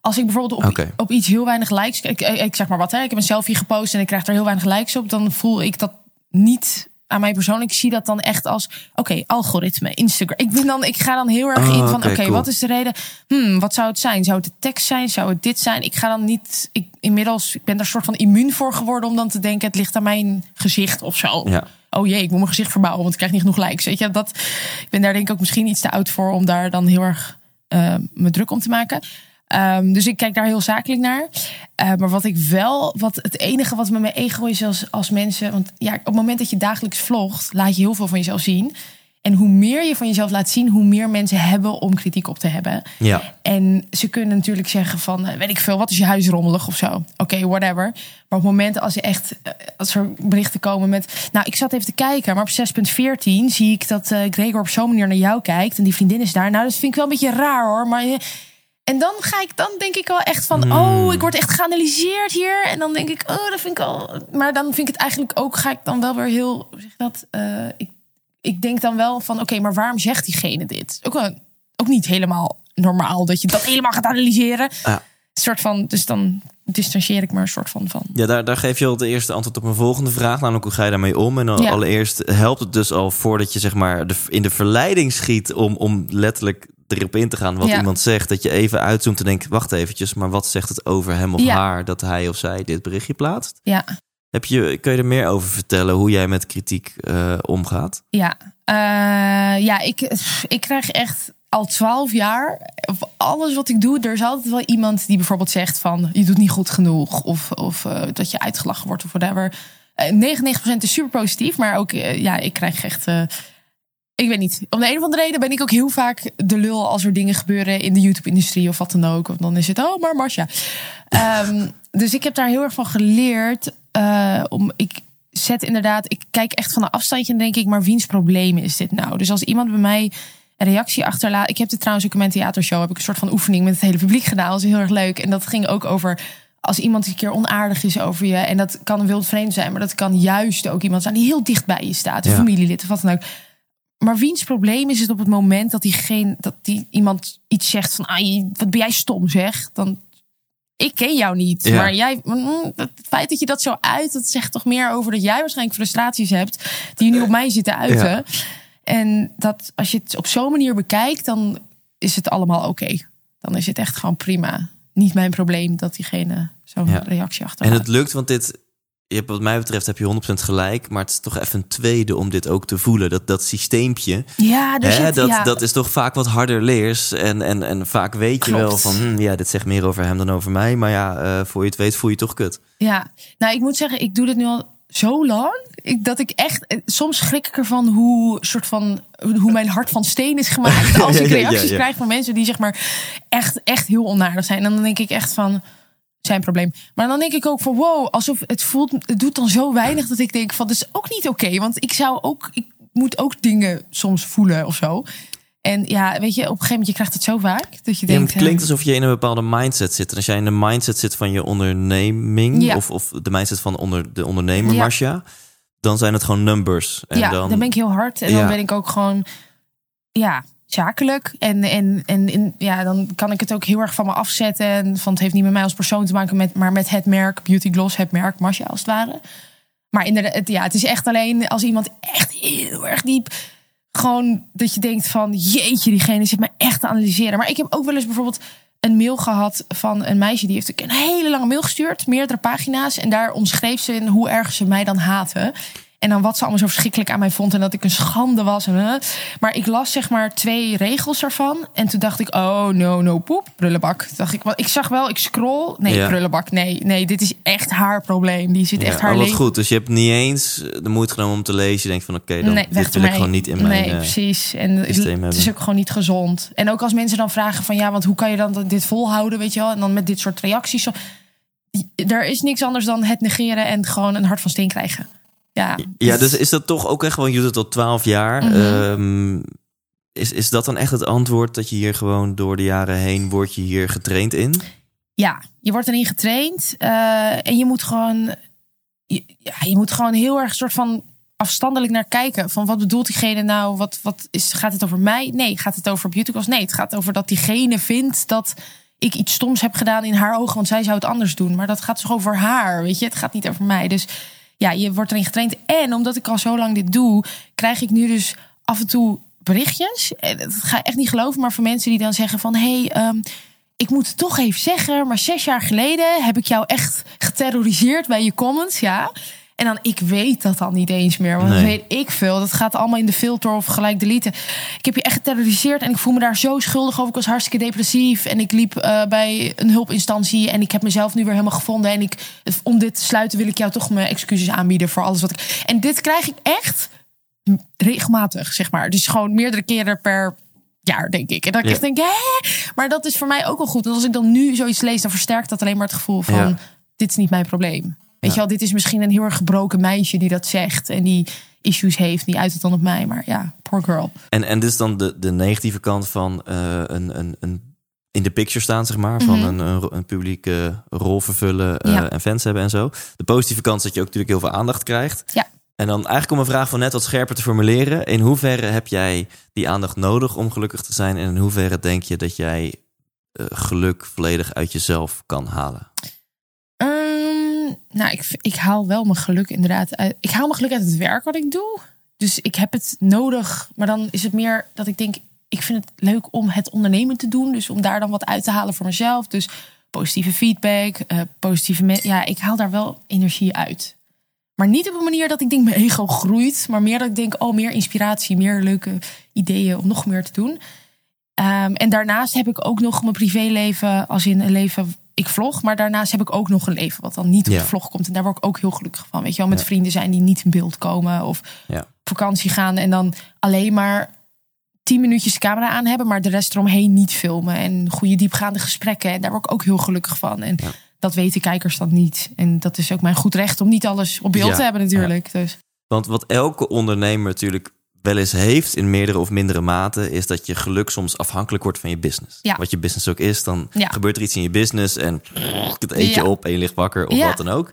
S3: Als ik bijvoorbeeld op, op iets heel weinig likes, ik, ik, zeg maar wat, hè, ik heb een selfie gepost en ik krijg daar heel weinig likes op, dan voel ik dat niet aan mij persoonlijk. Ik zie dat dan echt als, oké, algoritme, Instagram. Ik ben dan, ik ga dan heel erg
S1: Oh,
S3: in van,
S1: oké, cool.
S3: wat is de reden? Hmm, wat zou het zijn? Zou het de tekst zijn? Zou het dit zijn? Ik ga dan niet, ik, inmiddels, ik ben daar soort van immuun voor geworden om dan te denken, het ligt aan mijn gezicht of zo
S1: Ja.
S3: oh jee, ik moet mijn gezicht verbouwen, want ik krijg niet genoeg likes. Weet je, dat, ik ben daar denk ik ook misschien iets te oud voor om daar dan heel erg eh, me druk om te maken. Ehm, dus ik kijk daar heel zakelijk naar. Eh, maar wat ik wel, wat het enige wat met mijn ego is als, als mensen. Want ja, op het moment dat je dagelijks vlogt, laat je heel veel van jezelf zien. En hoe meer je van jezelf laat zien, hoe meer mensen hebben om kritiek op te hebben.
S1: Ja.
S3: En ze kunnen natuurlijk zeggen van, eh, weet ik veel, wat is je huis rommelig of zo. Oké, whatever. Maar op het moment als je echt, eh, als er berichten komen met, nou, ik zat even te kijken, maar op 6.14 zie ik dat Gregor op zo'n manier naar jou kijkt en die vriendin is daar. Nou, dat vind ik wel een beetje raar hoor, maar en dan ga ik, dan denk ik wel echt van, oh, ik word echt geanalyseerd hier. En dan denk ik, oh, dat vind ik al. Maar dan vind ik het eigenlijk ook, ga ik dan wel weer heel, zeg dat? Eh, ik, ik denk dan wel van, oké, maar waarom zegt diegene dit? Ook, wel, ook niet helemaal normaal dat je dat helemaal gaat analyseren.
S1: Ja.
S3: Een soort van, dus dan distancieer ik me een soort van van.
S1: Ja, daar, daar geef je al de eerste antwoord op mijn volgende vraag. Namelijk, hoe ga je daarmee om? En dan
S3: Ja.
S1: allereerst helpt het dus al voordat je zeg maar de, in de verleiding schiet... om, om letterlijk erop in te gaan wat
S3: Ja.
S1: iemand zegt. Dat je even uitzoomt en denkt, wacht eventjes... maar wat zegt het over hem of
S3: Ja.
S1: haar dat hij of zij dit berichtje plaatst?
S3: Ja,
S1: Heb je, kun je er meer over vertellen hoe jij met kritiek eh, omgaat?
S3: ja. Eh, ja, ik, ik krijg echt al twaalf jaar, of alles wat ik doe, er is altijd wel iemand die bijvoorbeeld zegt van je doet niet goed genoeg of, of eh, dat je uitgelachen wordt of whatever. Eh 99% is super positief, maar ook ja, ik krijg echt. Ik weet niet. Om de een of andere reden ben ik ook heel vaak de lul als er dingen gebeuren in de YouTube-industrie of wat dan ook. Of dan is het, oh, maar Marcia. Ehm, dus ik heb daar heel erg van geleerd. eh, om, ik zet inderdaad, ik kijk echt van een afstandje en denk ik, maar wiens probleem is dit nou? Dus als iemand bij mij een reactie achterlaat. Ik heb dit trouwens ook in mijn theatershow, heb ik een soort van oefening met het hele publiek gedaan. Dat is heel erg leuk. En dat ging ook over als iemand een keer onaardig is over je. En dat kan een wild vreemd zijn, maar dat kan juist ook iemand zijn die heel dicht bij je staat. Een
S1: Ja.
S3: familielid of wat dan ook. Maar wiens probleem is het op het moment dat diegene, dat die iemand iets zegt van, ah, wat ben jij stom zeg? Dan, ik ken jou niet.
S1: Ja.
S3: Maar jij, mm, het feit dat je dat zo uit, dat zegt toch meer over dat jij waarschijnlijk frustraties hebt die nu op mij zitten uiten.
S1: Ja.
S3: En dat als je het op zo'n manier bekijkt, dan is het allemaal oké. Dan is het echt gewoon prima. Niet mijn probleem dat diegene zo'n
S1: Ja.
S3: reactie
S1: En
S3: achterlaat.
S1: het lukt, want dit, je hebt, wat mij betreft heb je 100% gelijk. Maar het is toch even een tweede om dit ook te voelen. Dat, dat systeempje.
S3: Ja, dus
S1: Hè,
S3: het-
S1: dat,
S3: ja.
S1: dat is toch vaak wat harder leers. En, en, en vaak weet je wel van... hm, ja, dit zegt meer over hem dan over mij. Maar ja, eh, voor je het weet voel je toch kut.
S3: Ja, nou, ik moet zeggen, ik doe dit nu al zo lang. Ik, dat ik echt, eh, soms schrik ik ervan hoe, soort van, hoe mijn hart van steen is gemaakt. Als ik
S1: ja, ja,
S3: reacties
S1: ja.
S3: krijg van mensen die zeg maar echt, echt heel onaardig zijn. En dan denk ik echt van, zijn probleem. Maar dan denk ik ook van, wow, alsof het voelt, het doet dan zo weinig dat ik denk van, dat is ook niet oké. want ik zou ook, ik moet ook dingen soms voelen of zo. En ja, weet je, op een gegeven moment, je krijgt het zo vaak dat je
S1: Ja,
S3: denkt...
S1: het klinkt
S3: eh,
S1: alsof je in een bepaalde mindset zit. En als jij in de mindset zit van je onderneming...
S3: Ja.
S1: Of, of de mindset van onder, de ondernemer,
S3: Ja.
S1: Marcia... dan zijn het gewoon numbers. En
S3: ja,
S1: dan,
S3: dan, ben ik heel hard. En dan ben ik ook gewoon, ja, zakelijk. En, en, en, ja, dan kan ik het ook heel erg van me afzetten. En van het heeft niet met mij als persoon te maken, met, maar met het merk Beauty Gloss, het merk Marcia als het ware. Maar inderdaad, het, ja, het is echt alleen als iemand echt heel erg diep. Gewoon dat je denkt van jeetje, diegene zit me echt te analyseren. Maar ik heb ook wel eens bijvoorbeeld een mail gehad van een meisje die heeft een hele lange mail gestuurd, meerdere pagina's. En daar omschreef ze in hoe erg ze mij dan haten. En dan wat ze allemaal zo verschrikkelijk aan mij vond en dat ik een schande was. En, eh. Maar ik las zeg maar twee regels ervan. En toen dacht ik, oh no, no, poep, prullenbak. Toen dacht ik, wel, ik zag wel, ik scroll. Nee,
S1: Ja.
S3: prullenbak, nee, nee, dit is echt haar probleem. Die zit
S1: Ja,
S3: echt haar leven.
S1: goed. Dus je hebt niet eens de moeite genomen om te lezen. Je denkt van oké, dan
S3: Nee,
S1: dit wil ik gewoon niet in mijn...
S3: Nee,
S1: eh,
S3: precies. En het, is ook gewoon niet gezond. En ook als mensen dan vragen van ja, want hoe kan je dan dit volhouden, weet je wel? En dan met dit soort reacties. Zo, er is niks anders dan het negeren en gewoon een hart van steen krijgen. Ja,
S1: Ja, dus is dat toch ook echt gewoon, je doet al twaalf jaar.
S3: Mhm.
S1: Ehm, is, is dat dan echt het antwoord dat je hier gewoon door de jaren heen, word je hier getraind in?
S3: Ja, je wordt erin getraind eh, en je moet gewoon, je, ja, je moet gewoon heel erg soort van afstandelijk naar kijken. Van wat bedoelt diegene nou? Wat, wat is, gaat het over mij? Nee, gaat het over beauty Gloss? Nee, het gaat over dat diegene vindt dat ik iets stoms heb gedaan in haar ogen, want zij zou het anders doen. Maar dat gaat toch over haar, weet je? Het gaat niet over mij. Dus ja, je wordt erin getraind. En omdat ik al zo lang dit doe, krijg ik nu dus af en toe berichtjes. En dat ga je echt niet geloven, maar van mensen die dan zeggen van... hey, ehm, ik moet het toch even zeggen, maar zes jaar geleden heb ik jou echt geterroriseerd bij je comments, ja. En dan, ik weet dat dan niet eens meer, want dat weet ik veel. Dat gaat allemaal in de filter of gelijk deleten. Ik heb je echt geterroriseerd en ik voel me daar zo schuldig over. Ik was hartstikke depressief en ik liep eh, bij een hulpinstantie en ik heb mezelf nu weer helemaal gevonden. En ik, om dit te sluiten wil ik jou toch mijn excuses aanbieden voor alles wat ik... En dit krijg ik echt regelmatig, zeg maar. Dus gewoon meerdere keren per jaar, denk ik. En dat ik
S1: Ja.
S3: denk, hè? Maar dat is voor mij ook wel goed. Want als ik dan nu zoiets lees, dan versterkt dat alleen maar het gevoel van...
S1: Ja.
S3: dit is niet mijn probleem. Weet je wel, dit is misschien een heel erg gebroken meisje die dat zegt... en die issues heeft, die uit het dan op mij. Maar ja, poor girl.
S1: En, en dit is dan de, de negatieve kant van eh, een, een, een in de picture staan, zeg maar. Van
S3: Mhm.
S1: een, een, publieke rol vervullen eh,
S3: Ja.
S1: en fans hebben en zo. De positieve kant is dat je ook natuurlijk heel veel aandacht krijgt.
S3: Ja.
S1: En dan eigenlijk om een vraag van net wat scherper te formuleren. In hoeverre heb jij die aandacht nodig om gelukkig te zijn? En in hoeverre denk je dat jij eh, geluk volledig uit jezelf kan halen?
S3: Nou, ik, ik haal wel mijn geluk inderdaad uit. Ik haal mijn geluk uit het werk wat ik doe. Dus ik heb het nodig. Maar dan is het meer dat ik denk... ik vind het leuk om het ondernemen te doen. Dus om daar dan wat uit te halen voor mezelf. Dus positieve feedback, eh, positieve... me- Ja, ik haal daar wel energie uit. Maar niet op een manier dat ik denk mijn ego groeit. Maar meer dat ik denk, oh, meer inspiratie, meer leuke ideeën om nog meer te doen. Ehm, en daarnaast heb ik ook nog mijn privéleven, als in een leven, ik vlog. Maar daarnaast heb ik ook nog een leven wat dan niet op
S1: Ja.
S3: de vlog komt. En daar word ik ook heel gelukkig van. Weet je wel, met
S1: Ja.
S3: vrienden zijn die niet in beeld komen. Of
S1: Ja.
S3: vakantie gaan en dan alleen maar tien minuutjes de camera aan hebben. Maar de rest eromheen niet filmen. En goede diepgaande gesprekken. En daar word ik ook heel gelukkig van. En dat weten kijkers dan niet. En dat is ook mijn goed recht om niet alles op beeld te hebben natuurlijk. Dus
S1: Want wat elke ondernemer natuurlijk wel eens heeft in meerdere of mindere mate, is dat je geluk soms afhankelijk wordt van je business.
S3: Ja.
S1: Wat je business ook is, dan
S3: Ja.
S1: gebeurt er iets in je business en het eet je
S3: Ja.
S1: op en je ligt wakker of wat dan ook.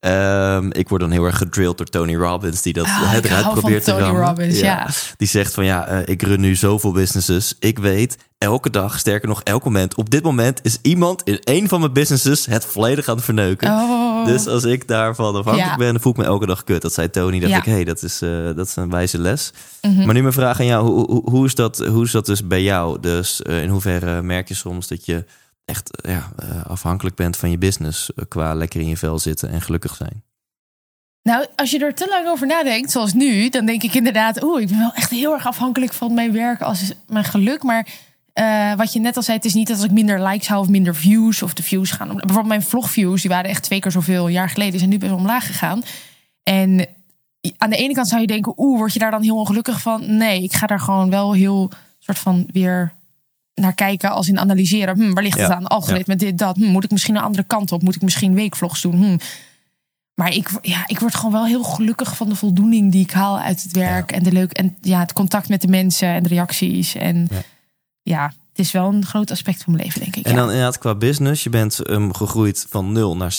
S1: Ehm, ik word dan heel erg gedrilled door Tony Robbins, die dat het
S3: ik
S1: eruit probeert te
S3: Tony
S1: rammen.
S3: Robbins, ja.
S1: Die zegt van ja, eh, ik run nu zoveel businesses. Ik weet elke dag, sterker nog elk moment, op dit moment is iemand in een van mijn businesses het volledig aan het verneuken.
S3: Oh.
S1: Dus als ik daarvan afhankelijk
S3: Ja.
S1: ben, voel ik me elke dag kut. Dat zei Tony. Dacht
S3: Ja.
S1: ik, hé, hey, dat, is, eh, dat is een wijze les.
S3: Mhm.
S1: Maar nu mijn vraag aan jou. Hoe, hoe, hoe, is dat, hoe is dat dus bij jou? Dus eh, in hoeverre merk je soms dat je echt eh, ja, eh, afhankelijk bent van je business... eh, qua lekker in je vel zitten en gelukkig zijn?
S3: Nou, als je er te lang over nadenkt, zoals nu, dan denk ik inderdaad, oeh, ik ben wel echt heel erg afhankelijk van mijn werk als mijn geluk. Maar uh, wat je net al zei, het is niet dat als ik minder likes hou of minder views of de views gaan. Bijvoorbeeld mijn vlogviews, die waren echt twee keer zoveel een jaar geleden, zijn nu best omlaag gegaan. En aan de ene kant zou je denken, oeh, word je daar dan heel ongelukkig van? Nee, ik ga daar gewoon wel heel soort van weer naar kijken als in analyseren. Hm, waar ligt het aan? Algoritme, ja. dit, dat. Hm, moet ik misschien een andere kant op? Moet ik misschien weekvlogs doen? Hm. Maar ik, ja, ik word gewoon wel heel gelukkig van de voldoening die ik haal uit het werk. En, de leuk, en ja, het contact met de mensen en de reacties. En ja het is wel een groot aspect van mijn leven, denk ik.
S1: En dan inderdaad qua business. Je bent um, gegroeid van 0 naar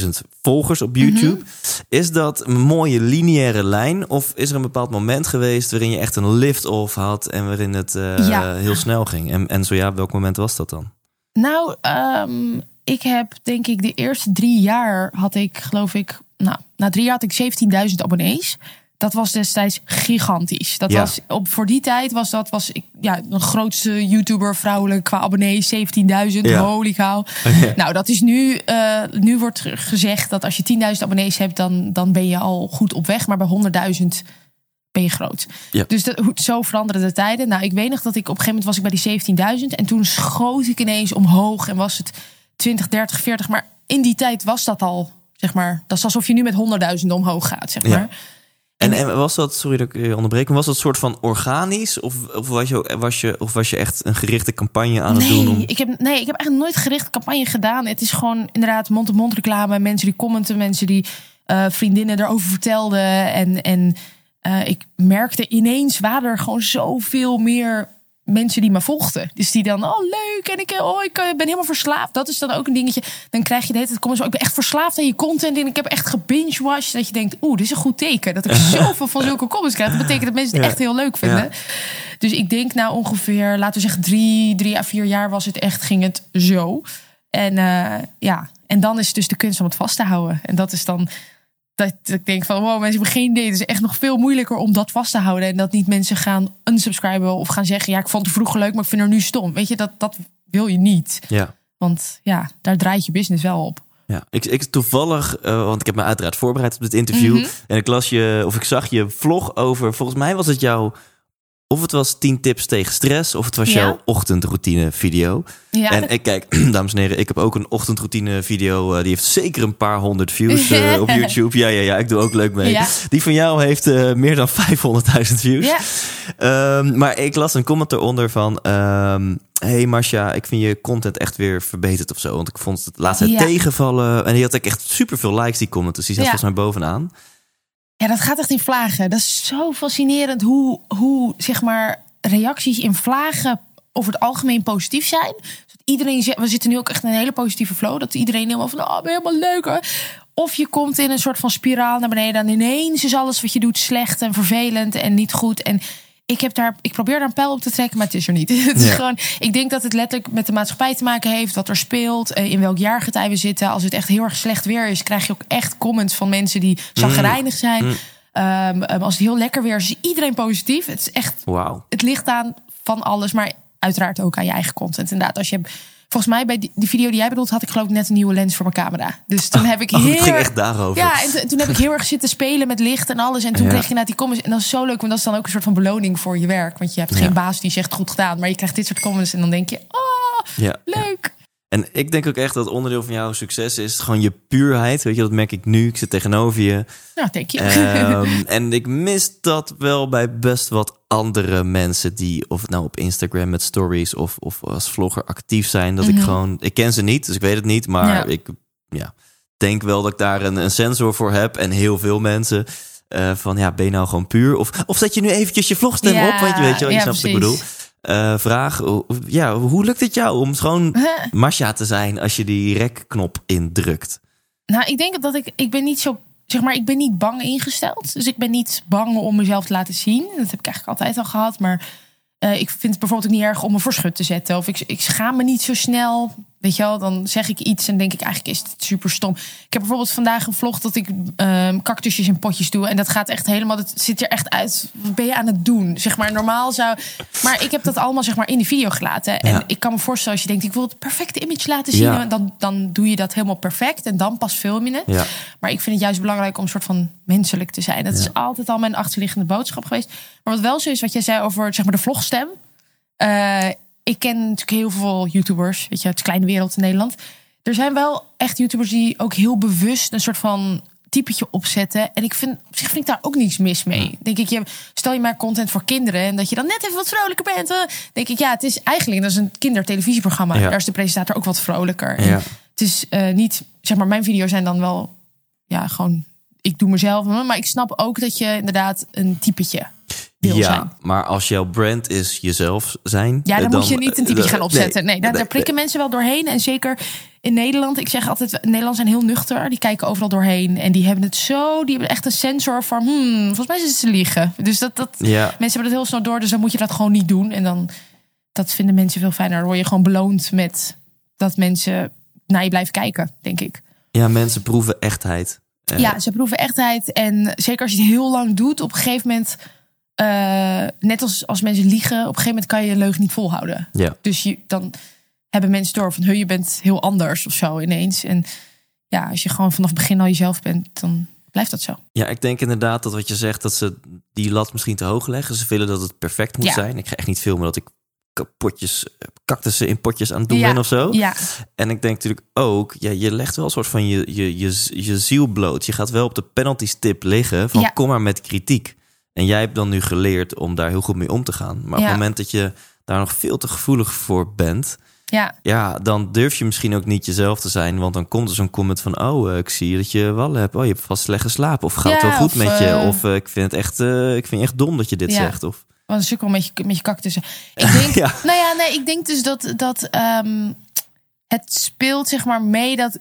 S1: 640.000 volgers op YouTube. Mhm. Is dat een mooie lineaire lijn? Of is er een bepaald moment geweest waarin je echt een lift-off had en waarin het uh, heel snel ging? En, en zo ja, welk moment was dat dan?
S3: Nou, um, ik heb denk ik de eerste drie jaar had ik, geloof ik, nou, na drie jaar had ik 17.000 abonnees dat was destijds gigantisch. Dat was op voor die tijd was dat was ik ja de grootste YouTuber vrouwelijk qua abonnees 17.000 ja. holy cow. Nou dat is nu uh, nu wordt gezegd dat als je 10.000 abonnees hebt dan dan ben je al goed op weg, maar bij 100.000 ben je groot. Ja. Dus dat, zo veranderen de tijden. Nou ik weet nog dat ik op een gegeven moment was ik bij die 17.000 en toen schoot ik ineens omhoog en was het 20, 30, 40, maar in die tijd was dat al zeg maar. Dat is alsof je nu met 100.000 omhoog gaat zeg maar.
S1: En, en, was dat, sorry dat ik je onderbreek, was dat soort van organisch? Of, of, was je, was je, of was je echt een gerichte campagne aan het doen? Om...
S3: Ik heb, nee, ik heb echt nooit gerichte campagne gedaan. Het is gewoon inderdaad mond-to-mond reclame. Mensen die commenten, mensen die uh, vriendinnen erover vertelden. En, en uh, ik merkte ineens waren er gewoon zoveel meer mensen die me volgden. Dus die dan, oh leuk, en ik, oh, ik eh, ben helemaal verslaafd. Dat is dan ook een dingetje. Dan krijg je de hele tijd, komen zo, ik ben echt verslaafd aan je content. En ik heb echt gebinge-watched. Dat je denkt, oeh, dit is een goed teken. Dat ik zoveel van zulke comments krijg. Dat betekent dat mensen het echt heel leuk vinden. Dus ik denk nou ongeveer, laten we zeggen drie, drie à vier jaar was het echt, ging het zo. En uh, ja, en dan is het dus de kunst om het vast te houden. En dat is dan dat ik denk van wow, mensen hebben geen idee. Het is echt nog veel moeilijker om dat vast te houden. En dat niet mensen gaan unsubscriben of gaan zeggen: ja, ik vond het vroeger leuk, maar ik vind er nu stom. Weet je, dat, dat wil je niet.
S1: Ja.
S3: Want ja, daar draait je business wel op.
S1: Ja, ik, ik toevallig, uh, want ik heb me uiteraard voorbereid op dit interview. Mm -hmm. En ik las je, of ik zag je vlog over, volgens mij was het jouw of het was 10 tips tegen stress, of het was ja. jouw ochtendroutine video. Ja, en ik kijk, dames en heren, ik heb ook een ochtendroutine video. Uh, die heeft zeker een paar honderd views uh, op YouTube. Ja, ja, ja, ik doe ook leuk mee. Ja. Die van jou heeft uh, meer dan 500.000 views. Um, maar ik las een comment eronder van... Um, hey Marcia, ik vind je content echt weer verbeterd of zo. Want ik vond het laatst ja. tegenvallen. En die had ik echt super veel likes, die comment. Dus die zat volgens mij bovenaan.
S3: Ja, dat gaat echt in vlagen. Dat is zo fascinerend hoe, hoe zeg maar, reacties in vlagen over het algemeen positief zijn. Dus iedereen we zitten nu ook echt in een hele positieve flow. Dat iedereen helemaal van, oh, ben helemaal leuk hoor. Of je komt in een soort van spiraal naar beneden. En ineens is alles wat je doet slecht en vervelend en niet goed. En ik, heb daar, ik probeer daar een pijl op te trekken, maar het is er niet. het is ja. gewoon, ik denk dat het letterlijk met de maatschappij te maken heeft, wat er speelt, eh, in welk jaargetij we zitten. Als het echt heel erg slecht weer is, krijg je ook echt comments van mensen die zagrijnig mm. zijn. Mm. Um, als het heel lekker weer is, is iedereen positief. Het is echt,
S1: wow.
S3: het ligt aan van alles, maar uiteraard ook aan je eigen content. Inderdaad, als je Volgens mij bij die, die, video die jij bedoelt, had ik geloof ik net een nieuwe lens voor mijn camera. Dus toen heb ik
S1: oh,
S3: heel.
S1: Het ging echt daarover.
S3: Ja, en toen heb ik heel erg zitten spelen met licht en alles. En toen ja. kreeg je naar die comments. En dat is zo leuk, want dat is dan ook een soort van beloning voor je werk. Want je hebt geen baas die zegt goed gedaan, maar je krijgt dit soort comments en dan denk je, oh,
S1: ja.
S3: leuk.
S1: En ik denk ook echt dat onderdeel van jouw succes is gewoon je puurheid. Weet je, dat merk ik nu. Ik zit tegenover je.
S3: Nou, denk je.
S1: Um, en ik mis dat wel bij best wat andere mensen die, of het nou op Instagram met stories of, of als vlogger actief zijn. Dat mm -hmm. ik gewoon, ik ken ze niet, dus ik weet het niet. Maar ja. ik ja, denk wel dat ik daar een, een sensor voor heb. En heel veel mensen. Uh, van ja, ben je nou gewoon puur? Of, of zet je nu eventjes je vlogstem ja, op? Want je weet je wel, je snapt wat ik bedoel. Uh, vraag, ja, hoe lukt het jou om gewoon Masha te zijn als je die rekknop indrukt?
S3: Nou, ik denk dat ik, ik ben niet zo, zeg maar, ik ben niet bang ingesteld. Dus ik ben niet bang om mezelf te laten zien. Dat heb ik eigenlijk altijd al gehad. Maar uh, ik vind het bijvoorbeeld ook niet erg om me voor schut te zetten. Of ik, ik schaam me niet zo snel. Weet je wel, dan zeg ik iets en denk ik eigenlijk is het super stom. Ik heb bijvoorbeeld vandaag een vlog dat ik um, cactusjes in potjes doe. En dat gaat echt helemaal, dat ziet er echt uit. Wat ben je aan het doen? Zeg maar, normaal zou. Maar ik heb dat allemaal zeg maar in de video gelaten. En ik kan me voorstellen als je denkt, ik wil het perfecte image laten zien. Dan, dan doe je dat helemaal perfect. En dan pas film je het. Maar ik vind het juist belangrijk om een soort van menselijk te zijn. Dat is altijd al mijn achterliggende boodschap geweest. Maar wat wel zo is, wat jij zei over zeg maar de vlogstem. Uh, ik ken natuurlijk heel veel YouTubers, weet je, het kleine wereld in Nederland. Er zijn wel echt YouTubers die ook heel bewust een soort van typetje opzetten. En ik vind, op zich vind ik daar ook niets mis mee. Denk ik, je, stel je maar content voor kinderen en dat je dan net even wat vrolijker bent. Denk ik, ja, het is eigenlijk dat is een kindertelevisieprogramma. Ja. Daar is de presentator ook wat vrolijker. Ja. Het is uh, niet, zeg maar, mijn video's zijn dan wel, ja, gewoon, ik doe mezelf. Maar ik snap ook dat je inderdaad een typetje ja,
S1: maar als jouw brand is jezelf zijn.
S3: Ja, dan, moet je niet een typetje gaan opzetten. Nee, daar, daar prikken mensen wel doorheen. En zeker in Nederland, ik zeg altijd, Nederland zijn heel nuchter. Die kijken overal doorheen. En die hebben het zo, die hebben echt een sensor van, hmm, volgens mij het ze liegen. Dus dat, dat ja. mensen hebben het heel snel door. Dus dan moet je dat gewoon niet doen. En dan, dat vinden mensen veel fijner. Dan word je gewoon beloond met dat mensen naar je blijven kijken, denk ik.
S1: Ja, mensen proeven echtheid.
S3: Ja, ze proeven echtheid. En zeker als je het heel lang doet, op een gegeven moment uh, net als, als mensen liegen, op een gegeven moment kan je je leugen niet volhouden.
S1: Ja.
S3: Dus je, dan hebben mensen door van, je bent heel anders of zo ineens. En ja, als je gewoon vanaf het begin al jezelf bent, dan blijft dat zo.
S1: Ja, ik denk inderdaad dat wat je zegt, dat ze die lat misschien te hoog leggen. Ze willen dat het perfect moet zijn. Ik ga echt niet filmen dat ik potjes, cactussen in potjes aan het doen ben of zo.
S3: Ja.
S1: En ik denk natuurlijk ook, ja, je legt wel een soort van je, je, je, je ziel bloot. Je gaat wel op de penalty stip liggen van kom maar met kritiek. En jij hebt dan nu geleerd om daar heel goed mee om te gaan. Maar op het moment dat je daar nog veel te gevoelig voor bent,
S3: ja.
S1: ja, dan durf je misschien ook niet jezelf te zijn. Want dan komt er zo'n comment van: Oh, eh, ik zie dat je wallen hebt. Oh, je hebt vast slecht geslapen. Of gaat het wel goed met je? Eh, of uh, ik vind het echt, uh, ik vind je echt dom dat je dit zegt. Of
S3: wat een sukkel met je, met je cactussen. Ik denk, ja. nou ja, nee, ik denk dus dat, dat um, het speelt zeg maar mee dat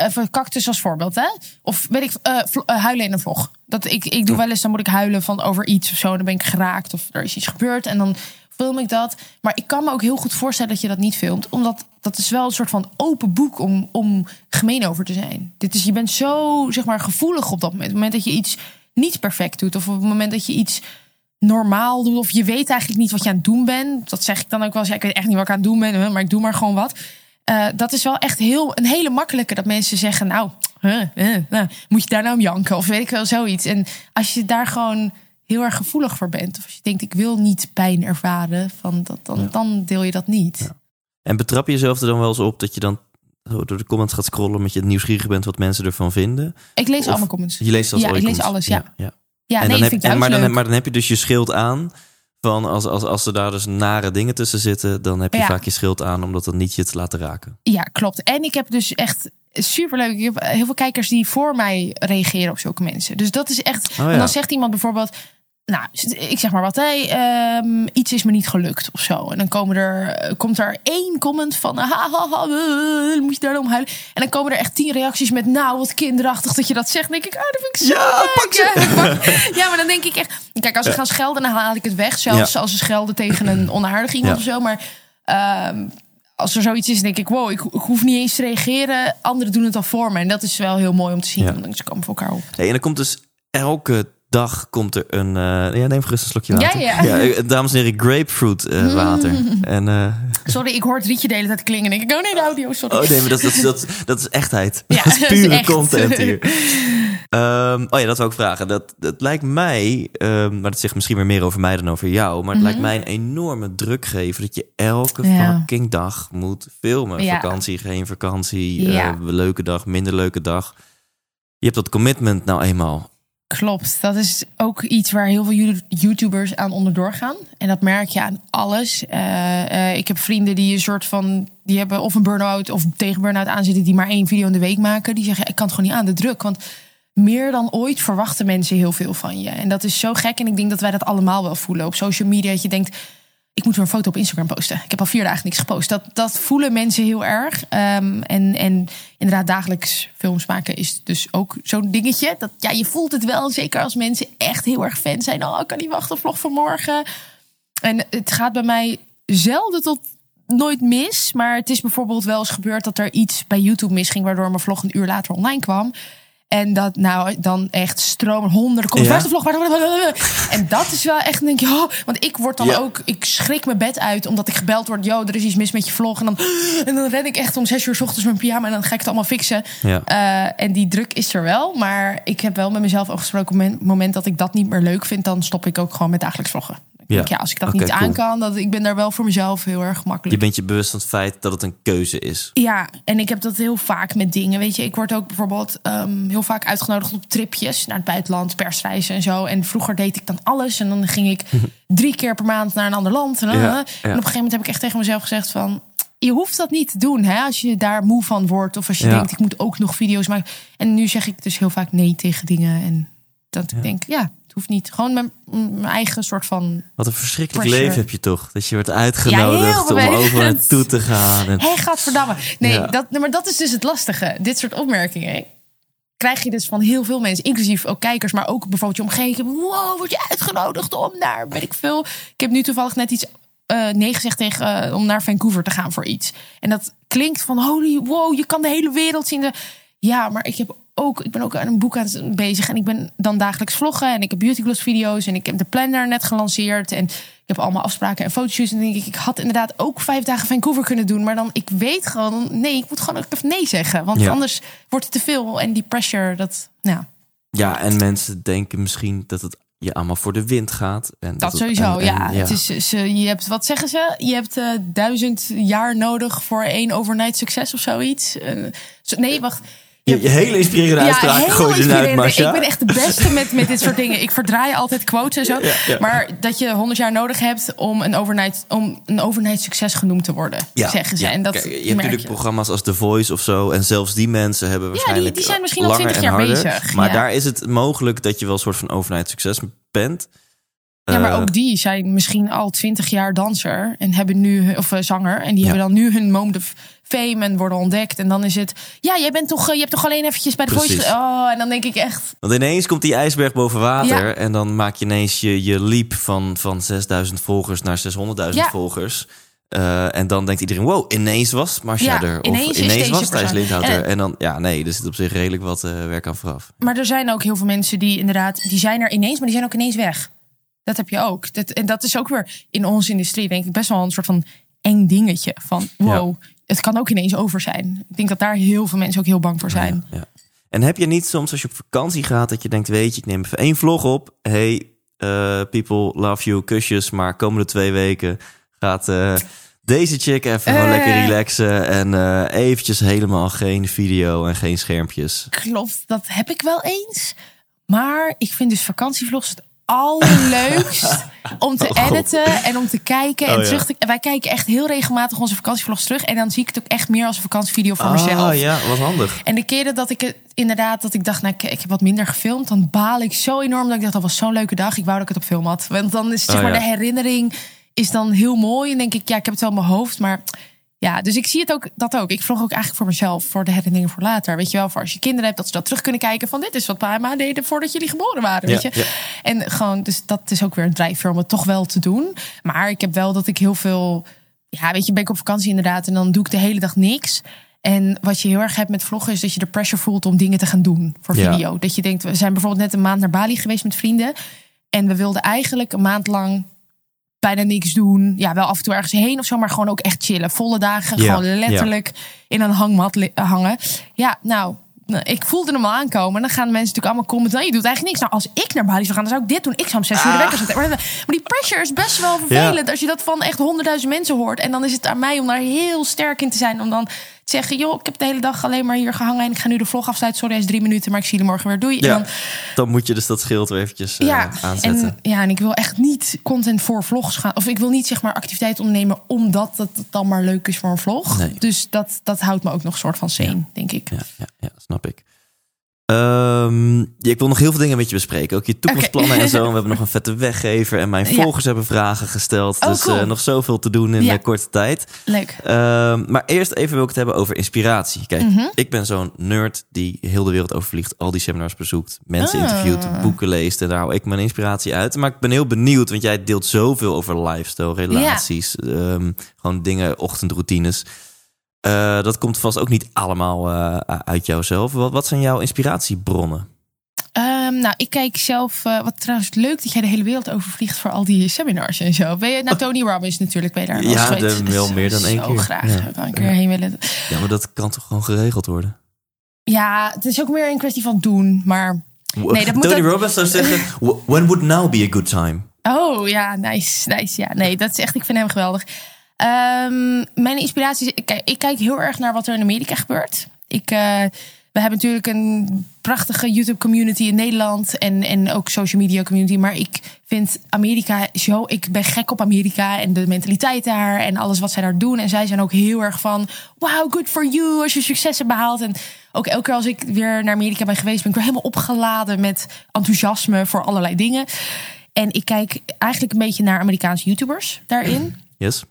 S3: even cactus als voorbeeld, hè? Of weet ik, uh, huilen in een vlog. Dat ik, ik doe wel eens, dan moet ik huilen van over iets of zo. Dan ben ik geraakt of er is iets gebeurd. En dan film ik dat. Maar ik kan me ook heel goed voorstellen dat je dat niet filmt. Omdat dat is wel een soort van open boek om, om gemeen over te zijn. Dit is, je bent zo, zeg maar, gevoelig op dat moment. Op het moment dat je iets niet perfect doet. Of op het moment dat je iets normaal doet. Of je weet eigenlijk niet wat je aan het doen bent. Dat zeg ik dan ook wel eens. Ja, ik weet echt niet wat ik aan het doen ben. Maar ik doe maar gewoon wat. Uh, dat is wel echt heel, een hele makkelijke. Dat mensen zeggen, nou, uh, moet je daar nou om janken? Of weet ik wel, zoiets. En als je daar gewoon heel erg gevoelig voor bent. Of als je denkt, ik wil niet pijn ervaren. Van dat, dan, dan deel je dat niet. Ja.
S1: En betrap je jezelf er dan wel eens op dat je dan door de comments gaat scrollen... met je nieuwsgierig bent wat mensen ervan vinden?
S3: Ik lees allemaal comments.
S1: Je leest
S3: ja,
S1: ik
S3: lees alles, ja. ja. ja.
S1: en
S3: nee,
S1: dan
S3: heb,
S1: en, maar, dan, maar dan heb je dus je schild aan... Van als, als, als er daar dus nare dingen tussen zitten, dan heb je vaak je schild aan omdat dat niet je te laten raken.
S3: Ja, klopt. En ik heb dus echt superleuk. Ik heb heel veel kijkers die voor mij reageren op zulke mensen. Dus dat is echt. Oh en dan zegt iemand bijvoorbeeld: nou, ik zeg maar wat, hey, um, iets is me niet gelukt of zo. En dan komen er, eh, komt er één comment van, ha, ha, ha, uh, moet je daar om huilen? En dan komen er echt tien reacties met, nou, wat kinderachtig dat je dat zegt. Dan denk ik, oh, dat vind ik zo
S1: ja, pak
S3: ja, ja, maar dan denk ik echt, kijk, als ze gaan schelden, dan haal ik het weg. Zelfs als ze schelden tegen een onaardig iemand of zo. Maar um, als er zoiets is, denk ik, wow, ik, ik, hoef niet eens te reageren. Anderen doen het al voor me. En dat is wel heel mooi om te zien. Want ze komen voor elkaar op.
S1: Hey, en dan komt dus elke dag komt er een. Uh, ja, neem gerust een slokje water.
S3: Ja, ja.
S1: ja dames en heren, grapefruit uh, water. En, uh,
S3: sorry, ik hoor het rietje de hele tijd klingen. En ik, oh nee, de audio, sorry.
S1: Oh nee, maar dat, dat, dat, dat is echtheid. Ja, dat is pure is content hier. Um, oh ja, dat wil ik vragen. Dat, dat lijkt mij, um, maar dat zegt misschien weer meer over mij dan over jou. Maar het lijkt mhm. mij een enorme druk geven dat je elke fucking dag moet filmen. Vakantie, geen vakantie, leuke dag, minder leuke dag. Je hebt dat commitment nou eenmaal.
S3: Klopt, dat is ook iets waar heel veel YouTubers aan onderdoor gaan. En dat merk je aan alles. Uh, uh, ik heb vrienden die een soort van. die hebben of een burn-out of tegen burn-out aanzitten. die maar één video in de week maken. Die zeggen: Ik kan het gewoon niet aan de druk. Want meer dan ooit verwachten mensen heel veel van je. En dat is zo gek. En ik denk dat wij dat allemaal wel voelen op social media. Dat je denkt ik moet weer een foto op Instagram posten. Ik heb al vier dagen niks gepost. Dat, dat voelen mensen heel erg. Um, en, en inderdaad, dagelijks films maken is dus ook zo'n dingetje. Dat, ja, je voelt het wel, zeker als mensen echt heel erg fan zijn. Oh, ik kan niet wachten, vlog van morgen. En het gaat bij mij zelden tot nooit mis. Maar het is bijvoorbeeld wel eens gebeurd dat er iets bij YouTube misging, waardoor mijn vlog een uur later online kwam. En dat nou dan echt stromen honderden komt.
S1: Ja.
S3: Vlog? En dat is wel echt, denk je, oh, want ik word dan
S1: Ja.
S3: ook, ik schrik mijn bed uit omdat ik gebeld word. Yo, er is iets mis met je vlog. En dan, en dan ren ik echt om zes uur 's ochtends mijn pyjama en dan ga ik het allemaal fixen.
S1: Ja.
S3: Eh, en die druk is er wel, maar ik heb wel met mezelf afgesproken, op het moment dat ik dat niet meer leuk vind, dan stop ik ook gewoon met dagelijks vloggen.
S1: Ja.
S3: ja, als ik dat niet
S1: cool.
S3: aan kan, dat, ik ben daar wel voor mezelf heel erg gemakkelijk.
S1: Je bent je bewust van het feit dat het een keuze is.
S3: Ja, en ik heb dat heel vaak met dingen. Weet je, ik word ook bijvoorbeeld ehm, heel vaak uitgenodigd op tripjes naar het buitenland, persreizen en zo. En vroeger deed ik dan alles. En dan ging ik drie keer per maand naar een ander land. En, dan-
S1: Ja,
S3: en op een gegeven moment heb ik echt tegen mezelf gezegd van. Je hoeft dat niet te doen hè, als je daar moe van wordt. Of als je
S1: Ja.
S3: denkt, ik moet ook nog video's maken. En nu zeg ik dus heel vaak nee tegen dingen. En dat ik denk, ja, hoeft niet. Gewoon mijn, mijn eigen soort van...
S1: Wat een verschrikkelijk
S3: Pressure.
S1: leven heb je toch? Dat je wordt uitgenodigd om over naartoe te gaan. En...
S3: Hé, gadverdamme. Nee,
S1: Ja.
S3: dat, maar dat is dus het lastige. Dit soort opmerkingen krijg je dus van heel veel mensen, inclusief ook kijkers, maar ook bijvoorbeeld je omgeving. Wow, word je uitgenodigd om naar, weet ik veel. Ik heb nu toevallig net iets eh nee gezegd tegen eh, om naar Vancouver te gaan voor iets. En dat klinkt van holy, wow, je kan de hele wereld zien. De- Ja, maar ik heb ook, ik ben ook aan een boek aan het bezig en ik ben dan dagelijks vloggen en ik heb beauty gloss video's en ik heb de planner net gelanceerd en ik heb allemaal afspraken en fotoshoots en dan denk ik, ik had inderdaad ook vijf dagen Vancouver kunnen doen, maar dan ik weet gewoon, nee, ik moet gewoon ook even nee zeggen, want
S1: Ja.
S3: anders wordt het te veel en die pressure, dat, nou,
S1: Ja, en mensen denken misschien dat het je allemaal voor de wind gaat. En
S3: dat
S1: het-
S3: sowieso,
S1: en- en-
S3: ja. Het is, ze, je hebt, wat zeggen ze? Je hebt eh, duizend jaar nodig voor één overnight succes of zoiets. Eh, zo- nee, wacht.
S1: Je, je hele inspirerende uitspraak
S3: heel
S1: gooi je eruit.
S3: Ik ben echt de beste met, met dit soort dingen. Ik verdraai altijd quotes en zo.
S1: Ja, ja.
S3: Maar dat je 100 jaar nodig hebt om een overnight, om een overnight succes genoemd te worden, zeggen ze.
S1: ja.
S3: En dat
S1: Kijk, je hebt natuurlijk
S3: je.
S1: programma's als The Voice of zo. En zelfs die mensen hebben waarschijnlijk
S3: die zijn misschien al
S1: langer
S3: 20
S1: en
S3: jaar
S1: harder.
S3: bezig,
S1: Maar
S3: ja.
S1: daar is het mogelijk dat je wel een soort van overnight succes bent.
S3: Ja, maar
S1: Eh,
S3: ook die zijn misschien al twintig jaar danser en hebben nu, of eh, zanger, en die
S1: Ja.
S3: hebben dan nu hun moment of fame en worden ontdekt. En dan is het, ja, jij bent toch, eh, je hebt toch alleen eventjes bij de
S1: Precies.
S3: voice. Oh, en dan denk ik echt,
S1: Want ineens komt die ijsberg boven water.
S3: Ja.
S1: En dan maak je ineens je, je leap van, van 6000 volgers naar 600.000
S3: Ja.
S1: volgers. Eh, en dan denkt iedereen, wow, ineens was Marcia
S3: Ja,
S1: er. Of
S3: ineens
S1: was Thijs. Lindhout.
S3: En-
S1: En dan, ja, nee, er zit op zich redelijk wat eh, werk aan vooraf.
S3: maar er zijn ook heel veel mensen die inderdaad, die zijn er ineens, maar die zijn ook ineens weg. Dat heb je ook. Dat, en dat is ook weer in onze industrie, denk ik, best wel een soort van eng dingetje. Van wow, het kan ook ineens over zijn. Ik denk dat daar heel veel mensen ook heel bang voor zijn.
S1: Ja. En heb je niet soms als je op vakantie gaat dat je denkt, weet je, ik neem even één vlog op. Hey, eh, people love you, kusjes. Maar komende twee weken gaat eh, deze chick even gewoon
S3: Eh.
S1: lekker relaxen. En eventjes helemaal geen video en geen schermpjes.
S3: Klopt, dat heb ik wel eens. Maar ik vind dus vakantievlogs het allerleukst om te
S1: Oh,
S3: editen en om te kijken en
S1: Oh,
S3: terug te. Wij kijken echt heel regelmatig onze vakantievlogs terug en dan zie ik het ook echt meer als een vakantievideo voor mezelf.
S1: Ah ja, wat handig.
S3: En de keren dat ik het inderdaad, dat ik dacht, nou, ik, heb wat minder gefilmd, dan baal ik zo enorm dat ik dacht, dat was zo'n leuke dag. Ik wou dat ik het op film had. Want dan is zeg
S1: Oh,
S3: maar de herinnering is dan heel mooi. En denk ik, ja, ik heb het wel in mijn hoofd, maar ja, dus ik zie het ook, dat ook. Ik vlog ook eigenlijk voor mezelf, voor de herinneringen voor later. Weet je wel, voor als je kinderen hebt, dat ze dat terug kunnen kijken van dit is wat pa en ma deden voordat jullie geboren waren, weet
S1: Ja,
S3: je.
S1: ja.
S3: En gewoon, dus dat is ook weer een drijfveer om het toch wel te doen. Maar ik heb wel dat ik heel veel, ja, weet je, ben ik op vakantie inderdaad en dan doe ik de hele dag niks. En wat je heel erg hebt met vloggen is dat je de pressure voelt om dingen te gaan doen voor
S1: Ja.
S3: video. Dat je denkt, we zijn bijvoorbeeld net een maand naar Bali geweest met vrienden. En we wilden eigenlijk een maand lang bijna niks doen. Ja, wel af en toe ergens heen of zo, maar gewoon ook echt chillen. Volle dagen, gewoon letterlijk in een hangmat hangen. Ja, nou, nou, ik voelde hem al aankomen. En dan gaan mensen natuurlijk allemaal commenten. Nou, je doet eigenlijk niks. Nou, als ik naar Bali zou gaan, dan zou ik dit doen. Ik zou om zes uur de wekker zetten. Maar, die pressure is best wel vervelend. Als je dat van echt honderdduizend mensen hoort. En dan is het aan mij om daar heel sterk in te zijn. Om dan zeggen, joh, ik heb de hele dag alleen maar hier gehangen. En ik ga nu de vlog afsluiten. Sorry, hij is drie minuten, maar ik zie je morgen weer. Doei. En
S1: Ja,
S3: dan,
S1: dan moet je dus dat schild weer eventjes eh,
S3: ja,
S1: aanzetten.
S3: en, ja, en ik wil echt niet content voor vlogs gaan. Of ik wil niet zeg maar activiteit ondernemen omdat het dan maar leuk is voor een vlog.
S1: Nee.
S3: Dus dat, dat houdt me ook nog soort van sane, denk ik.
S1: Ja, ja, ja, snap ik. Ja, ik wil nog heel veel dingen met je bespreken. Ook je toekomstplannen en zo. We hebben nog een vette weggever. En mijn
S3: Ja.
S1: volgers hebben vragen gesteld.
S3: Oh,
S1: dus
S3: cool.
S1: eh, nog zoveel te doen in
S3: Ja.
S1: een korte tijd.
S3: Leuk.
S1: Ehm, maar eerst even wil ik het hebben over inspiratie. Kijk,
S3: Mhm.
S1: ik ben zo'n nerd die heel de wereld overvliegt. Al die seminars bezoekt. Mensen
S3: Ah.
S1: interviewt, boeken leest. En daar hou ik mijn inspiratie uit. Maar ik ben heel benieuwd. Want jij deelt zoveel over lifestyle, relaties. ehm, gewoon dingen, ochtendroutines. Eh, dat komt vast ook niet allemaal eh, uit jouzelf. Wat, wat zijn jouw inspiratiebronnen?
S3: Ehm, nou, ik kijk zelf. eh, wat trouwens leuk dat jij de hele wereld overvliegt voor al die seminars en zo. Ben je naar Tony Robbins natuurlijk? Ben je daar
S1: Ja, de- wel meer dan één keer.
S3: graag.
S1: Ja.
S3: Een keer heen willen.
S1: Ja, maar dat kan toch gewoon geregeld worden?
S3: Ja, het is ook meer een kwestie van doen. Maar Nee, dat moet
S1: Tony
S3: ook-
S1: Robbins zou zeggen: "Wh- When would now be a good time?
S3: Oh ja, nice, nice. Ja, nee, dat is echt. Ik vind hem geweldig. Ehm, mijn inspiratie is. Ik ik kijk heel erg naar wat er in Amerika gebeurt. Ik, eh, we hebben natuurlijk een prachtige YouTube-community in Nederland en, en ook social media community. Maar ik vind Amerika zo. Ik ben gek op Amerika en de mentaliteit daar en alles wat zij daar doen. En zij zijn ook heel erg van. Wow, good for you als je succes hebt behaald. En ook elke keer als ik weer naar Amerika ben geweest, ben ik helemaal opgeladen met enthousiasme voor allerlei dingen. En ik kijk eigenlijk een beetje naar Amerikaanse YouTubers daarin.
S1: Yes.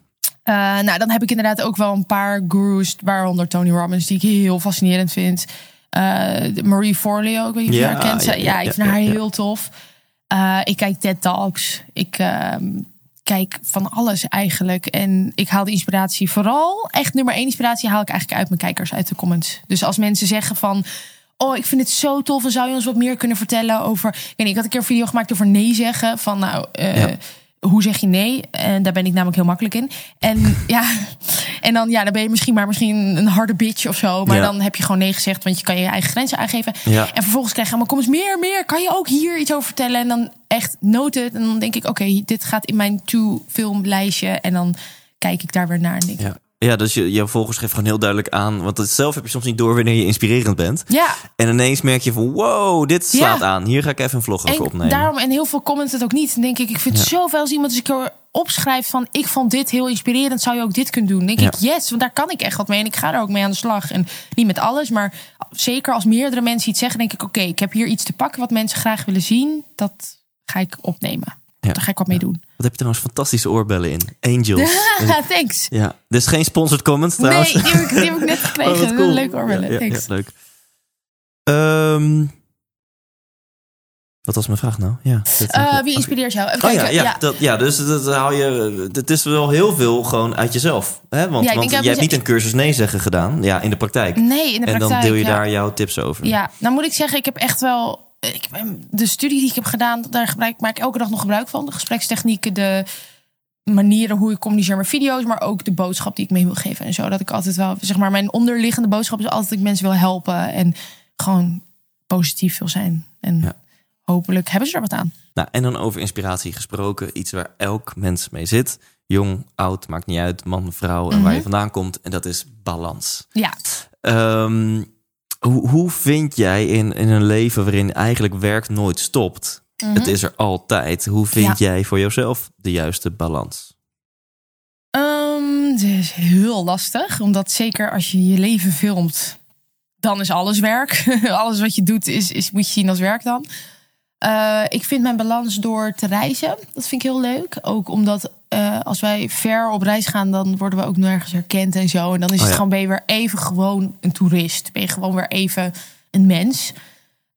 S3: Eh, nou, dan heb ik inderdaad ook wel een paar gurus, waaronder Tony Robbins, die ik heel fascinerend vind. Eh, Marie Forleo, ik weet niet of je
S1: Ja,
S3: haar kent.
S1: ja,
S3: Ja,
S1: ja,
S3: ik vind haar heel tof. Eh, ik kijk TED Talks. Ik ehm, kijk van alles eigenlijk. En ik haal de inspiratie vooral, echt nummer één inspiratie haal ik eigenlijk uit mijn kijkers, uit de comments. Dus als mensen zeggen van... Oh, ik vind het zo tof. En zou je ons wat meer kunnen vertellen over... Ik, weet niet, ik had een keer een video gemaakt over nee zeggen. Van nou,
S1: Ja.
S3: Hoe zeg je nee? En daar ben ik namelijk heel makkelijk in. En ja, en dan, ja, dan ben je misschien maar misschien een harde bitch of zo. Maar
S1: Ja.
S3: dan heb je gewoon nee gezegd, want je kan je eigen grenzen aangeven.
S1: Ja.
S3: En vervolgens krijg je allemaal, kom eens meer, meer. Kan je ook hier iets over vertellen? En dan echt noted. En dan denk ik, oké, dit gaat in mijn to-filmlijstje. En dan kijk ik daar weer naar en denk
S1: Ja. Ja, dus je, jouw volgers geven gewoon heel duidelijk aan. Want het zelf heb je soms niet door wanneer je inspirerend bent.
S3: ja,
S1: En ineens merk je van wow, dit slaat
S3: Ja.
S1: aan. Hier ga ik even een vlog over
S3: En
S1: opnemen.
S3: daarom, en heel veel comments het ook niet. Dan denk ik, ik vind het
S1: Ja.
S3: zoveel als iemand eens een keer opschrijft van... ik vond dit heel inspirerend, zou je ook dit kunnen doen? Dan denk ik, yes, want daar kan ik echt wat mee. En ik ga er ook mee aan de slag. En niet met alles, maar zeker als meerdere mensen iets zeggen... denk ik, oké, ik heb hier iets te pakken wat mensen graag willen zien. Dat ga ik opnemen.
S1: Ja.
S3: Daar ga ik wat mee doen.
S1: Wat heb je trouwens fantastische oorbellen in. Angels. En-
S3: Thanks.
S1: ja, is geen sponsored comment trouwens.
S3: Nee, die heb, ik, die heb ik net
S1: Oh,
S3: gekregen.
S1: cool.
S3: Leuk oorbellen, thanks.
S1: leuk. Ehm, wat was mijn vraag nou? Ja,
S3: Eh, wie inspireert jou? Even
S1: Oh ja, ja, Dat, ja, dus dat haal je. Het is wel heel veel gewoon uit jezelf. Hè? Want,
S3: Ja,
S1: want jij hebt niet een cursus nee zeggen gedaan. Ja, in de praktijk.
S3: Nee, in de
S1: en
S3: praktijk.
S1: dan deel je daar jouw tips over.
S3: Ja, nou moet ik zeggen, ik heb echt wel. Ik, ben- de studie die ik heb gedaan, daar gebruik, maak ik elke dag nog gebruik van. De gesprekstechnieken, de manieren hoe ik communiceer met video's, maar ook de boodschap die ik mee wil geven en zo. Dat ik altijd wel, zeg maar, mijn onderliggende boodschap is altijd dat ik mensen wil helpen en gewoon positief wil zijn. En
S1: Ja.
S3: hopelijk hebben ze er wat aan.
S1: Nou, en dan over inspiratie gesproken. Iets waar elk mens mee zit. Jong, oud, maakt niet uit. Man, vrouw en waar je vandaan komt. En dat is balans.
S3: Ja,
S1: Ehm, hoe, hoe vind jij in, in een leven waarin eigenlijk werk nooit stopt? Het is er altijd. Hoe vind
S3: Ja.
S1: jij voor jezelf de juiste balans?
S3: Ehm, het is heel lastig, omdat zeker als je je leven filmt, dan is alles werk. alles wat je doet, is, is, moet je zien als werk dan. Eh, ik vind mijn balans door te reizen, dat vind ik heel leuk. Ook omdat eh, als wij ver op reis gaan, dan worden we ook nergens herkend en zo. En dan is
S1: Oh
S3: het
S1: ja.
S3: gewoon, ben je weer even gewoon een toerist. Ben je gewoon weer even een mens.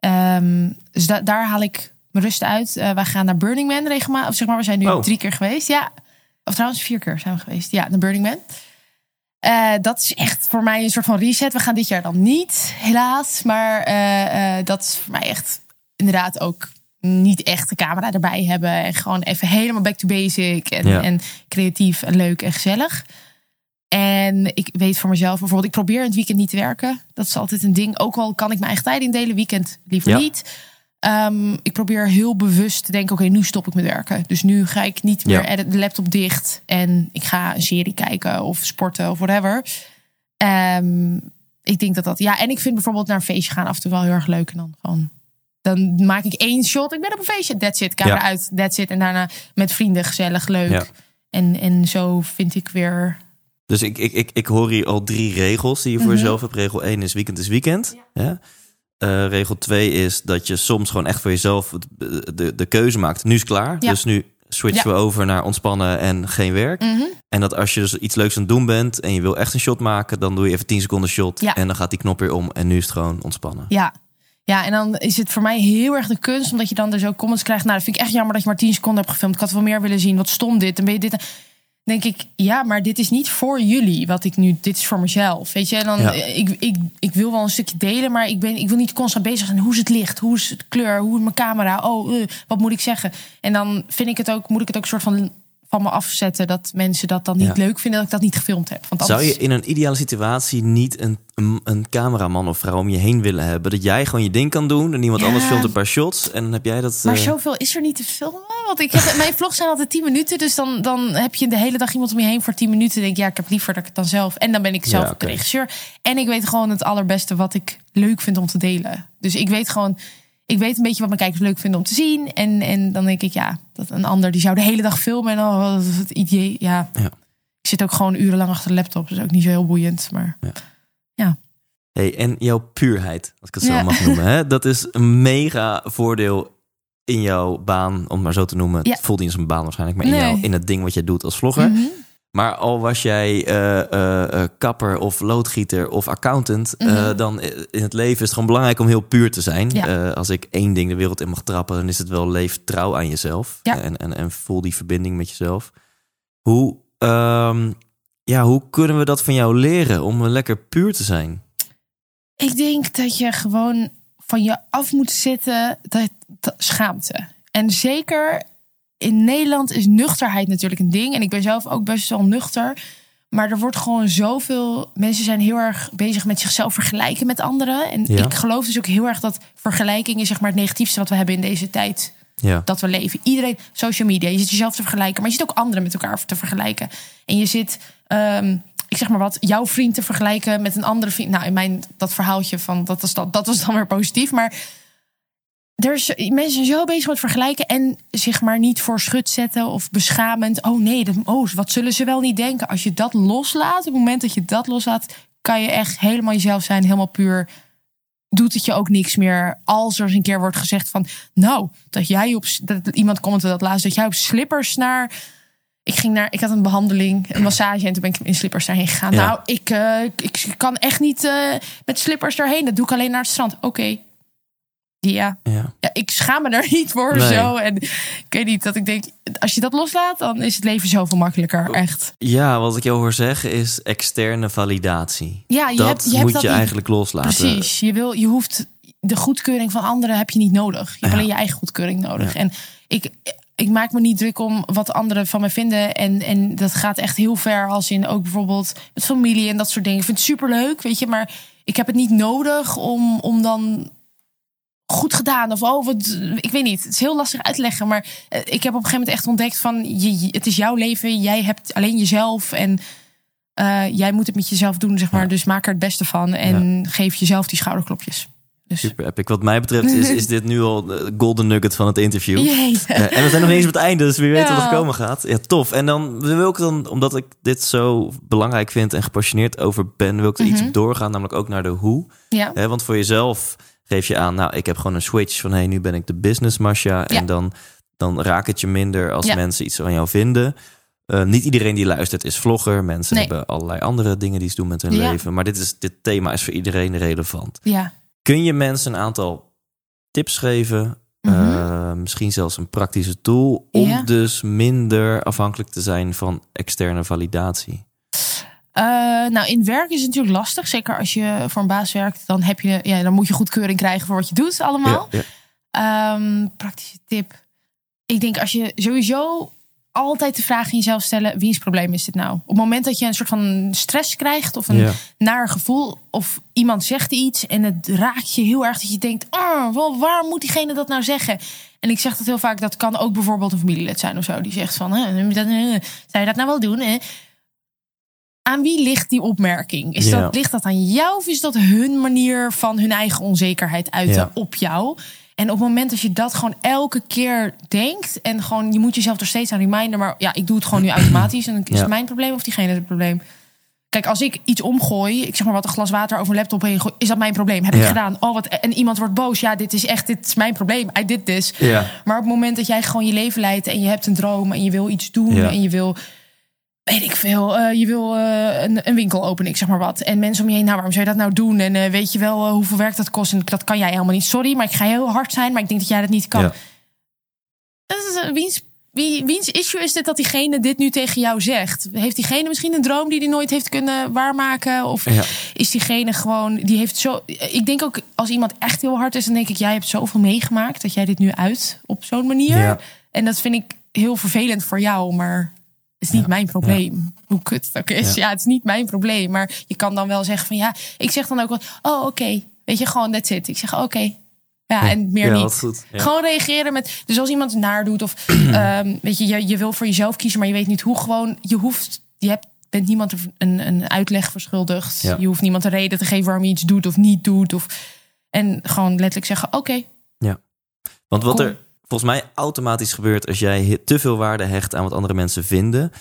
S3: Ehm, dus da- daar haal ik mijn rust uit. Eh, wij gaan naar Burning Man regelmatig. Of zeg maar, we zijn nu
S1: Oh.
S3: drie keer geweest. Ja, of trouwens vier keer zijn we geweest. Ja, naar Burning Man. Eh, dat is echt voor mij een soort van reset. We gaan dit jaar dan niet, helaas. Maar dat is voor mij echt inderdaad ook niet echt de camera erbij hebben. En gewoon even helemaal back to basic. En,
S1: Ja.
S3: en creatief en leuk en gezellig. En ik weet voor mezelf bijvoorbeeld, ik probeer in het weekend niet te werken. Dat is altijd een ding. Ook al kan ik mijn eigen tijd indelen, weekend liever
S1: Ja.
S3: niet. Ehm, ik probeer heel bewust te denken: oké, nu stop ik met werken. Dus nu ga ik niet meer
S1: Ja.
S3: de laptop dicht en ik ga een serie kijken of sporten of whatever. Ehm, ik denk dat dat ja. En ik vind bijvoorbeeld naar een feestje gaan af en toe wel heel erg leuk. En dan gewoon. Dan maak ik één shot. Ik ben op een feestje. That's it. Camera
S1: Ja.
S3: uit. That's it. En daarna met vrienden gezellig, leuk.
S1: Ja.
S3: En, en zo vind ik weer.
S1: Dus ik, ik, ik, ik hoor hier al drie regels die je voor
S3: Mhm.
S1: jezelf hebt. Regel 1 is weekend is weekend. Ja. Eh, regel 2 is dat je soms gewoon echt voor jezelf de, de, de keuze maakt. Nu is het klaar. Dus nu switchen we over naar ontspannen en geen werk.
S3: Mhm.
S1: En dat als je dus iets leuks aan het doen bent en je wil echt een shot maken, dan doe je even 10 seconden shot. En dan gaat die knop weer om. En nu is het gewoon ontspannen.
S3: Ja. Ja, en dan is het voor mij heel erg de kunst, omdat je dan dus ook comments krijgt. Nou, dat vind ik echt jammer dat je maar 10 seconden hebt gefilmd. Ik had wel meer willen zien. Wat stond dit? En ben je dit? denk ik, ja, maar dit is niet voor jullie wat ik nu, dit is voor mezelf. Weet je, dan,
S1: Ja.
S3: ik, ik, ik wil wel een stukje delen, maar ik, ben, ik wil niet constant bezig zijn. Hoe is het licht? Hoe is het kleur? Hoe is mijn camera? Oh, eh, wat moet ik zeggen? En dan vind ik het ook, moet ik het ook een soort van van me afzetten dat mensen dat dan niet
S1: Ja.
S3: leuk vinden dat ik dat niet gefilmd heb. Want
S1: Zou je in een ideale situatie niet een, een, een cameraman of vrouw om je heen willen hebben? Dat jij gewoon je ding kan doen en iemand
S3: Ja.
S1: anders filmt een paar shots. En dan heb jij dat...
S3: Maar
S1: eh,
S3: zoveel is er niet te filmen. Want ik heb, mijn vlogs zijn altijd 10 minuten. Dus dan, dan heb je de hele dag iemand om je heen voor 10 minuten. Denk ik, ja, ik heb liever dat ik het dan zelf. En dan ben ik zelf
S1: Ja,
S3: regisseur. En ik weet gewoon het allerbeste wat ik leuk vind om te delen. Dus ik weet gewoon. Ik weet een beetje wat mijn kijkers leuk vinden om te zien. En, en dan denk ik, ja, dat een ander die zou de hele dag filmen. En is het idee. Ja.
S1: Ja.
S3: Ik zit ook gewoon urenlang achter de laptop. Dat is ook niet zo heel boeiend. Maar
S1: Hey, en jouw puurheid, als ik het zo
S3: Ja.
S1: mag noemen. Hè? Dat is een mega voordeel in jouw baan, om het maar zo te noemen.
S3: Ja.
S1: Het voelt niet als een baan waarschijnlijk, maar in,
S3: Nee.
S1: jou, in het ding wat jij doet als vlogger.
S3: Mhm.
S1: Maar al was jij eh, eh, eh, kapper of loodgieter of accountant,
S3: Mhm.
S1: dan in het leven is het gewoon belangrijk om heel puur te zijn.
S3: Ja.
S1: Als ik één ding de wereld in mag trappen, dan is het wel leef trouw aan jezelf.
S3: Ja.
S1: En, en, en voel die verbinding met jezelf. Hoe, ehm, ja, hoe kunnen we dat van jou leren om lekker puur te zijn?
S3: Ik denk dat je gewoon van je af moet zetten dat, dat- schaamte. En zeker in Nederland is nuchterheid natuurlijk een ding. En ik ben zelf ook best wel nuchter. Maar er wordt gewoon zoveel. Mensen zijn heel erg bezig met zichzelf vergelijken met anderen. En
S1: Ja.
S3: ik geloof dus ook heel erg dat vergelijking is zeg maar het negatiefste wat we hebben in deze tijd
S1: Ja.
S3: dat we leven. Iedereen, social media, je zit jezelf te vergelijken, maar je zit ook anderen met elkaar te vergelijken. En je zit, ehm, ik zeg maar wat, jouw vriend te vergelijken met een andere vriend. Nou, in mijn dat verhaaltje van dat was, dat, dat was dan weer positief, maar er is, mensen zijn zo bezig met vergelijken en zich maar niet voor schut zetten of beschamend. Oh nee, dat, oh, wat zullen ze wel niet denken? Als je dat loslaat, op het moment dat je dat loslaat, kan je echt helemaal jezelf zijn, helemaal puur doet het je ook niks meer als er eens een keer wordt gezegd van nou dat jij op dat iemand commentte dat laatst dat jij op slippers naar ik ging naar ik had een behandeling een massage en toen ben ik in slippers daarheen gegaan
S1: Ja.
S3: nou ik, eh, ik kan echt niet eh, met slippers daarheen dat doe ik alleen naar het strand oké ja
S1: Ja.
S3: ja, ik schaam me er niet voor
S1: Nee.
S3: zo. En ik weet niet dat ik denk, als je dat loslaat, dan is het leven zoveel makkelijker. Echt.
S1: ja, wat ik jou hoor zeggen is externe validatie.
S3: Ja, je
S1: dat
S3: hebt, je hebt
S1: moet
S3: dat
S1: je
S3: niet-
S1: eigenlijk loslaten.
S3: Precies. Je, wil, je hoeft de goedkeuring van anderen heb je niet nodig. Je hebt
S1: Ja.
S3: alleen je eigen goedkeuring nodig.
S1: Ja.
S3: En ik, ik maak me niet druk om wat anderen van me vinden. En, en dat gaat echt heel ver. Als in ook bijvoorbeeld met familie en dat soort dingen. Ik vind het superleuk, weet je. Maar ik heb het niet nodig om, om dan goed gedaan. Of oh, wat, ik weet niet. Het is heel lastig uit te leggen. Maar eh, ik heb op een gegeven moment echt ontdekt van... Je, het is jouw leven. Jij hebt alleen jezelf. En eh, jij moet het met jezelf doen, zeg maar.
S1: Ja.
S3: Dus maak er het beste van. En geef jezelf die schouderklopjes. Dus,
S1: Super epic. Wat mij betreft is, is dit nu al de golden nugget van het interview. Eh, en we zijn nog niet eens op het einde, dus wie weet wat er komen gaat. Ja, tof. En dan wil ik dan, omdat ik dit zo belangrijk vind en gepassioneerd over ben, wil ik er iets
S3: Mhm.
S1: op doorgaan, namelijk ook naar de hoe.
S3: Ja.
S1: Want voor jezelf geef je aan, nou, ik heb gewoon een switch van, hey, nu ben ik de business Masha. En
S3: Ja.
S1: dan, dan raakt het je minder als
S3: Ja.
S1: mensen iets van jou vinden. Eh, niet iedereen die luistert is vlogger. Mensen
S3: Nee.
S1: hebben allerlei andere dingen die ze doen met hun
S3: Ja.
S1: leven. Maar dit, is, dit thema is voor iedereen relevant.
S3: ja.
S1: Kun je mensen een aantal tips geven?
S3: Mhm.
S1: eh, misschien zelfs een praktische tool om dus minder afhankelijk te zijn van externe validatie.
S3: Eh, nou, in werk is het natuurlijk lastig. Zeker als je voor een baas werkt. Dan, heb je, ja, dan moet je goedkeuring krijgen voor wat je doet allemaal.
S1: Ja, ja.
S3: Ehm, praktische tip. Ik denk als je sowieso altijd de vraag in jezelf stellen: wiens probleem is dit nou? Op het moment dat je een soort van stress krijgt of een
S1: Ja.
S3: naar gevoel, of iemand zegt iets en het raakt je heel erg dat je denkt: oh, waar moet diegene dat nou zeggen? En ik zeg dat heel vaak, dat kan ook bijvoorbeeld een familielid zijn of zo, die zegt van: "Hè, dat, eh, zou je dat nou wel doen? Hè? Aan wie ligt die opmerking? Is
S1: Ja.
S3: dat, ligt dat aan jou of is dat hun manier van hun eigen onzekerheid uiten
S1: Ja.
S3: op jou? En op het moment dat je dat gewoon elke keer denkt en gewoon je moet jezelf er steeds aan reminden, maar ja, ik doe het gewoon nu automatisch en dan is
S1: Ja.
S3: het mijn probleem of diegene het probleem. Kijk, als ik iets omgooi, ik zeg maar wat een glas water over een laptop heen gooi, is dat mijn probleem? Heb ik gedaan? Oh, wat en iemand wordt boos. Ja, dit is echt, dit is mijn probleem. I did this.
S1: Ja.
S3: Maar op het moment dat jij gewoon je leven leidt en je hebt een droom en je wil iets doen en je wil, weet ik veel, eh, je wil eh, een, een winkel openen, ik zeg maar wat. En mensen om je heen, nou, waarom zou je dat nou doen? En eh, weet je wel hoeveel werk dat kost? En dat kan jij helemaal niet. Sorry, maar ik ga heel hard zijn, maar ik denk dat jij dat niet kan.
S1: Ja.
S3: Dat is, wiens, wie, wiens issue is dit dat diegene dit nu tegen jou zegt? Heeft diegene misschien een droom die hij nooit heeft kunnen waarmaken? Of
S1: Ja.
S3: is diegene gewoon, die heeft zo. Ik denk ook als iemand echt heel hard is, dan denk ik, jij hebt zoveel meegemaakt dat jij dit nu uit op zo'n manier.
S1: Ja.
S3: En dat vind ik heel vervelend voor jou, maar is niet mijn probleem. Hoe kut het ook is. Ja. het is niet mijn probleem. Maar je kan dan wel zeggen van ja, ik zeg dan ook wel, oh oké, weet je, gewoon that's it. Ik zeg oké. Ja, en meer
S1: Ja,
S3: niet.
S1: goed. Ja.
S3: Gewoon reageren met. Dus als iemand naar doet, of ehm, weet je, je, je wil voor jezelf kiezen, maar je weet niet hoe. Gewoon, je hoeft, je hebt, bent niemand een, een uitleg verschuldigd.
S1: Ja.
S3: Je hoeft niemand een reden te geven waarom je iets doet of niet doet. Of, en gewoon letterlijk zeggen: Oké,
S1: Want wat er volgens mij automatisch gebeurt als jij te veel waarde hecht aan wat andere mensen vinden.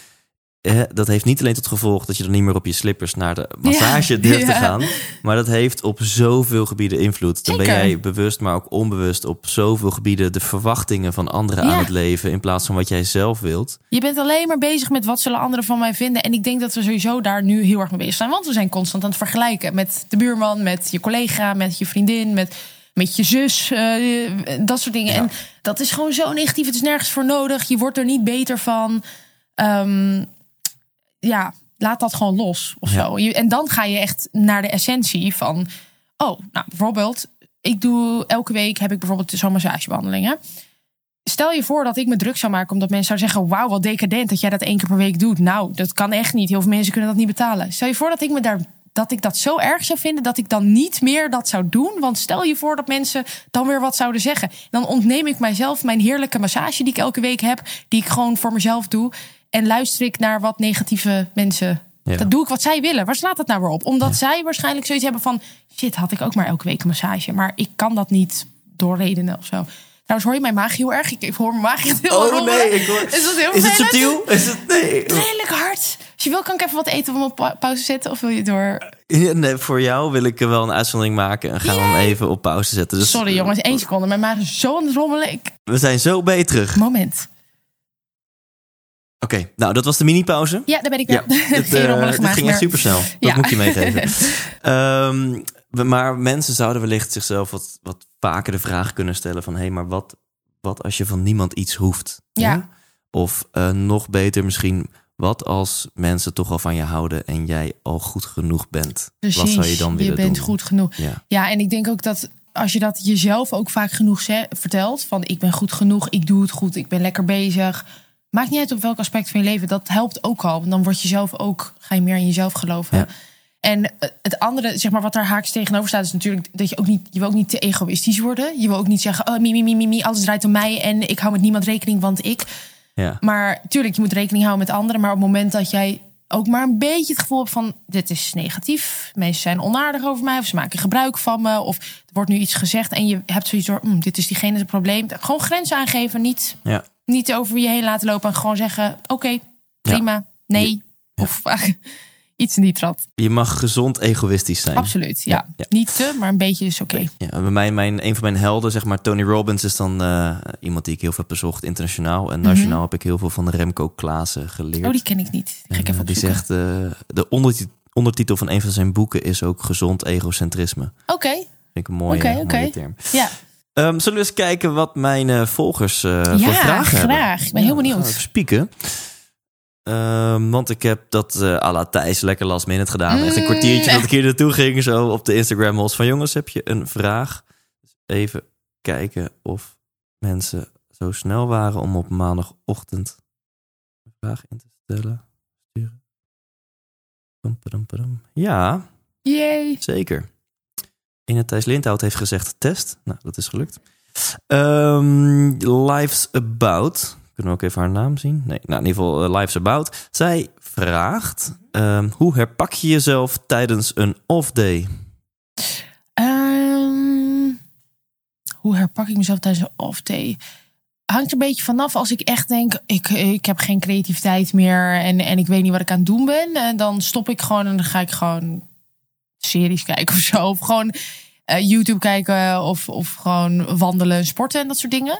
S1: eh, dat heeft niet alleen tot gevolg dat je dan niet meer op je slippers naar de massage
S3: Ja,
S1: durft te gaan. Maar dat heeft op zoveel gebieden invloed. Dan ben jij bewust, maar ook onbewust op zoveel gebieden de verwachtingen van anderen aan het leven. In plaats van wat jij zelf wilt.
S3: je bent alleen maar bezig met wat zullen anderen van mij vinden. En ik denk dat we sowieso daar nu heel erg mee bezig zijn. Want we zijn constant aan het vergelijken met de buurman, met je collega, met je vriendin, met, met je zus. eh, dat soort dingen. En dat is gewoon zo negatief. Het is nergens voor nodig. Je wordt er niet beter van. Ehm, ja, laat dat gewoon los of
S1: Ja.
S3: zo. Je- En dan ga je echt naar de essentie van... Oh, nou bijvoorbeeld, ik doe elke week heb ik bijvoorbeeld zo'n massagebehandeling. Hè? Stel je voor dat ik me druk zou maken omdat mensen zouden zeggen: Wauw, wat decadent dat jij dat één keer per week doet. Nou, dat kan echt niet. Heel veel mensen kunnen dat niet betalen. Stel je voor dat ik me daar. Dat ik dat zo erg zou vinden dat ik dan niet meer dat zou doen. Want stel je voor dat mensen dan weer wat zouden zeggen. Dan ontneem ik mijzelf mijn heerlijke massage die ik elke week heb. Die ik gewoon voor mezelf doe. En luister ik naar wat negatieve mensen.
S1: Ja.
S3: Dat doe ik wat zij willen. Waar slaat dat nou weer op? Omdat zij waarschijnlijk zoiets hebben van... Shit, had ik ook maar elke week een massage. Maar ik kan dat niet door redenen of zo. Trouwens, hoor je mijn maag heel erg? Ik ik hoor mijn maag heel rommelen.
S1: ik hoor.
S3: Is dat heel
S1: Is het subtiel? Is het nee?
S3: Redelijk hard. Als je wil, kan ik even wat eten om op pa- pauze zetten? Of wil je door...
S1: Ja, nee, voor jou wil ik wel een uitzondering maken en gaan we hem even op pauze zetten. Dus
S3: Sorry jongens, één seconde. Mijn maag is zo aan het rommelen. Ik...
S1: We zijn zo bij je terug.
S3: Moment.
S1: Oké, nou dat was de mini-pauze.
S3: Ja, daar ben ik
S1: Ja,
S3: weer.
S1: dit,
S3: Geen
S1: eh,
S3: rommelige
S1: dit
S3: maag
S1: ging echt
S3: meer.
S1: supersnel. Dat
S3: Ja.
S1: moet je meegeven. We- maar mensen zouden wellicht zichzelf wat, wat vaker de vraag kunnen stellen van... hé, hey, maar wat, wat als je van niemand iets hoeft?
S3: Ja.
S1: Hè? Of eh, nog beter misschien, wat als mensen toch al van je houden... en jij al goed genoeg bent?
S3: Precies,
S1: wat zou je dan willen
S3: bent
S1: doen?
S3: goed genoeg.
S1: Ja.
S3: Ja, en ik denk ook dat als je dat jezelf ook vaak genoeg vertelt... van ik ben goed genoeg, ik doe het goed, ik ben lekker bezig... Maakt niet uit op welk aspect van je leven. Dat helpt ook al. Want dan word je zelf ook, ga je meer in jezelf geloven.
S1: Ja.
S3: En eh, het andere, zeg maar, wat daar haaks tegenover staat, is natuurlijk dat je ook niet, je wil ook niet te egoïstisch worden. Je wil ook niet zeggen, oh, mi, mi, mi, mi, alles draait om mij en ik hou met niemand rekening, want ik.
S1: Ja.
S3: Maar tuurlijk, je moet rekening houden met anderen. Maar op het moment dat jij ook maar een beetje het gevoel hebt van... dit is negatief, mensen zijn onaardig over mij... of ze maken gebruik van me, of er wordt nu iets gezegd... en je hebt zoiets door, "Hm, dit is diegene het probleem. Gewoon grenzen aangeven, niet,
S1: Ja.
S3: niet over je heen laten lopen... en gewoon zeggen, oké, prima, nee. Of iets in die trant.
S1: Je mag gezond egoïstisch zijn.
S3: Absoluut, ja.
S1: ja.
S3: Niet te, maar een beetje is oké.
S1: Ja, bij mij, mijn, een van mijn helden, zeg maar, Tony Robbins, is dan eh, iemand die ik heel veel heb bezocht, internationaal. En nationaal heb ik heel veel van Remco Klaassen geleerd.
S3: Mhm. Oh, die ken ik niet. Die ga ik
S1: En,
S3: even
S1: eh, die zegt, eh, de ondertitel, ondertitel van een van zijn boeken is ook gezond egocentrisme.
S3: Oké,
S1: Vind ik een mooie,
S3: Oké,
S1: mooie
S3: oké.
S1: term.
S3: ja.
S1: Ehm, zullen we eens kijken wat mijn volgers voor
S3: Ja,
S1: vragen hebben?
S3: graag. Ik ben heel benieuwd.
S1: Spieken. Ehm, want ik heb dat eh à la Thijs lekker last minute gedaan. Echt een
S3: Mm.
S1: kwartiertje dat ik hier naartoe ging. Zo op de Instagram hols van jongens, heb je een vraag? Dus even kijken of mensen zo snel waren om op maandagochtend een vraag in te stellen. Sturen. Ja,
S3: Yay.
S1: Zeker. Ine Thijs Lindhout heeft gezegd test. Nou, dat is gelukt. Ehm, Life's About. Kunnen we ook even haar naam zien? Nee, nou in ieder geval eh, Life's About. Zij vraagt, ehm, hoe herpak je jezelf tijdens een off-day?
S3: Ehm, hoe herpak ik mezelf tijdens een off-day? hangt er een beetje vanaf. Als ik echt denk, ik, ik heb geen creativiteit meer en, en ik weet niet wat ik aan het doen ben. En dan stop ik gewoon en dan ga ik gewoon series kijken of zo. Of gewoon eh, YouTube kijken of, of gewoon wandelen, sporten en dat soort dingen.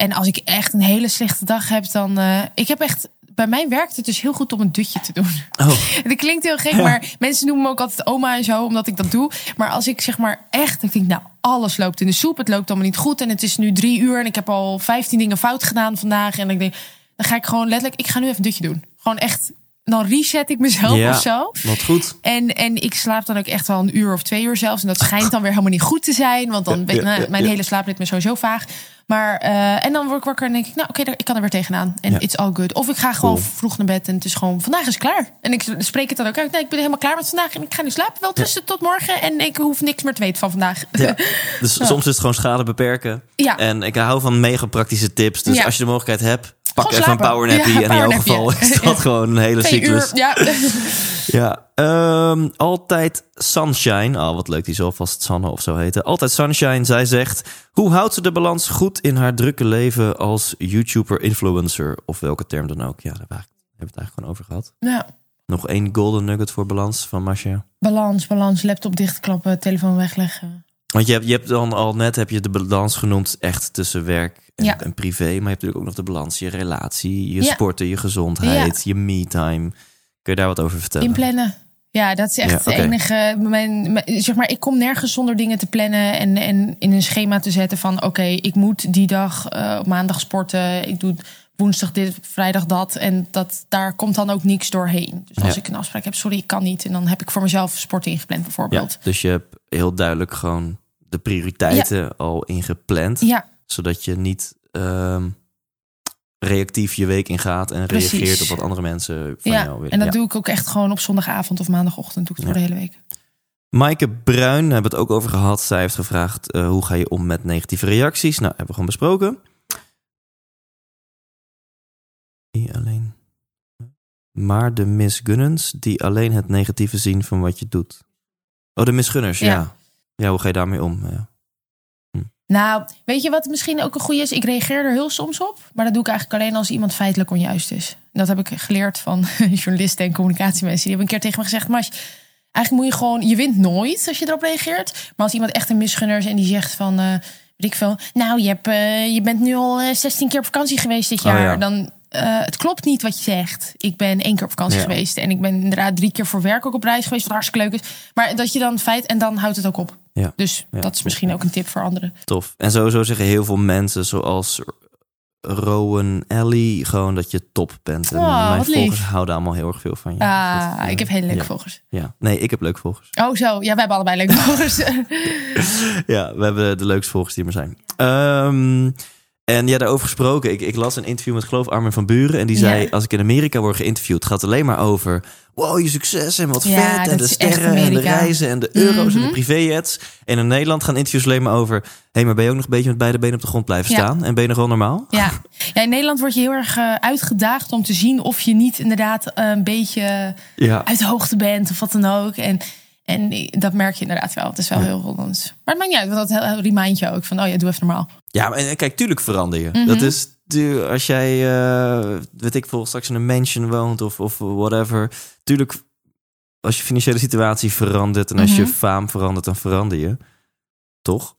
S3: En als ik echt een hele slechte dag heb, dan... eh, ik heb echt... Bij mij werkt het dus heel goed om een dutje te doen.
S1: Oh,
S3: Dat klinkt heel gek, maar mensen noemen me ook altijd oma en zo, omdat ik dat doe. Maar als ik zeg maar echt, ik denk, nou, alles loopt in de soep. Het loopt allemaal niet goed. En het is nu drie uur en ik heb al vijftien dingen fout gedaan vandaag. En ik denk, dan ga ik gewoon letterlijk, ik ga nu even een dutje doen. Gewoon echt, dan reset ik mezelf
S1: ja.
S3: of zo.
S1: Wat goed.
S3: En, en ik slaap dan ook echt wel een uur of twee uur zelfs. En dat schijnt dan weer helemaal niet goed te zijn. Want dan ben
S1: ja, ja,
S3: mijn hele slaapritme sowieso vaag. Maar, eh, en dan word ik wakker en denk ik, nou oké, ik kan er weer tegenaan. En
S1: Ja.
S3: it's all good. Of ik ga gewoon
S1: Cool.
S3: vroeg naar bed en het is gewoon, vandaag is klaar. En ik spreek het dan ook uit. Nee, ik ben helemaal klaar met vandaag en ik ga nu slapen. Wel tussen tot morgen en ik hoef niks meer te weten van vandaag.
S1: Ja. Dus soms is het gewoon schade beperken.
S3: Ja.
S1: En ik hou van mega praktische tips. Dus als je de mogelijkheid hebt, pak even een powernappy.
S3: Ja,
S1: en in jouw geval is dat gewoon een hele cyclus.
S3: uur, ja.
S1: Ja, ehm, altijd Sunshine. Oh, wat leuk, die zal vast Sanne of zo heten. Altijd Sunshine, zij zegt... Hoe houdt ze de balans goed in haar drukke leven als YouTuber, influencer... of welke term dan ook? Ja, daar hebben we eigenlijk- hebben we het eigenlijk gewoon over gehad.
S3: ja.
S1: Nog één golden nugget voor balans van Masha.
S3: Balans, balans, laptop dichtklappen, telefoon wegleggen.
S1: Want je hebt, je hebt dan al net heb je de balans genoemd echt tussen werk en,
S3: Ja.
S1: en privé. Maar je hebt natuurlijk ook nog de balans, je relatie, je
S3: Ja.
S1: sporten, je gezondheid, je me-time. Kun je daar wat over vertellen?
S3: Inplannen. Ja, dat is echt het enige. Mijn, mijn- zeg maar, ik kom nergens zonder dingen te plannen en, en in een schema te zetten van: oké, ik moet die dag eh, op maandag sporten. Ik doe woensdag dit, vrijdag dat. En dat, daar komt dan ook niks doorheen. Dus als
S1: Ja.
S3: ik een afspraak heb, sorry, ik kan niet. En dan heb ik voor mezelf sport ingepland,
S1: Ja,
S3: bijvoorbeeld.
S1: dus je hebt heel duidelijk gewoon de prioriteiten al ingepland.
S3: Ja,
S1: Zodat je niet ehm, reactief je week ingaat en
S3: Precies.
S1: reageert op wat andere mensen van
S3: ja.
S1: jou willen.
S3: en dat
S1: Ja.
S3: doe ik ook echt gewoon op zondagavond of maandagochtend. Doe ik het voor de hele week.
S1: Maaike Bruin, daar hebben we het ook over gehad. Zij heeft gevraagd, eh, hoe ga je om met negatieve reacties? Nou, hebben we gewoon besproken. Die alleen... Maar de misgunnens die alleen het negatieve zien van wat je doet. Oh, de misgunners, ja.
S3: Ja.
S1: Ja, hoe ga je daarmee om? Ja.
S3: Nou, weet je wat misschien ook een goede is? Ik reageer er heel soms op. Maar dat doe ik eigenlijk alleen als iemand feitelijk onjuist is. Dat heb ik geleerd van journalisten en communicatiemensen. Die hebben een keer tegen me gezegd... maar eigenlijk moet je gewoon... Je wint nooit als je erop reageert. Maar als iemand echt een misgunner is en die zegt van... eh, weet ik veel... Nou, je, hebt, eh, je bent nu al eh, 16 keer op vakantie geweest dit
S1: Oh,
S3: jaar.
S1: ja.
S3: Dan... eh, het klopt niet wat je zegt. Ik ben één keer op vakantie
S1: Ja.
S3: geweest. En ik ben inderdaad drie keer voor werk ook op reis geweest. Wat hartstikke leuk is. Maar dat je dan feit... En dan houdt het ook op.
S1: Ja.
S3: Dus
S1: Ja,
S3: dat is misschien ook een tip voor anderen.
S1: Tof. En sowieso zeggen heel veel mensen, zoals Rowan Ellie, gewoon dat je top bent. En
S3: Oh,
S1: mijn
S3: lief.
S1: volgers houden allemaal heel erg veel van je.
S3: Ah,
S1: Dat, eh,
S3: ik heb hele leuke
S1: ja.
S3: volgers.
S1: Ja, nee, ik heb leuke volgers.
S3: Oh, zo. Ja, wij hebben allebei leuke volgers.
S1: Ja, we hebben de leukste volgers die er zijn. Ehm, en ja, daarover gesproken. Ik, ik las een interview met geloof Armin van Buren. En die zei,
S3: Ja.
S1: als ik in Amerika word geïnterviewd... gaat het alleen maar over... wow, je succes en wat
S3: Ja,
S1: vet. En de sterren en de reizen en de euro's en de
S3: Mhm.
S1: privéjets. En in Nederland gaan interviews alleen maar over... hé, hey, maar ben je ook nog een beetje met beide benen op de grond blijven
S3: Ja.
S1: staan? En ben je nog wel normaal?
S3: ja. ja, in Nederland word je heel erg eh, uitgedaagd om te zien of je niet inderdaad eh, een beetje uit de hoogte bent of wat dan ook. En, en dat merk je inderdaad wel. Het is wel heel Hollands. Maar het maakt niet uit, want dat remind je ook van, oh ja, doe even normaal.
S1: Ja, maar en kijk, tuurlijk verander je.
S3: Mhm.
S1: Dat is tu- als jij, eh, weet ik veel, straks in een mansion woont of, of whatever. Tuurlijk, als je financiële situatie verandert en als je
S3: Mhm.
S1: faam verandert, dan verander je. Toch?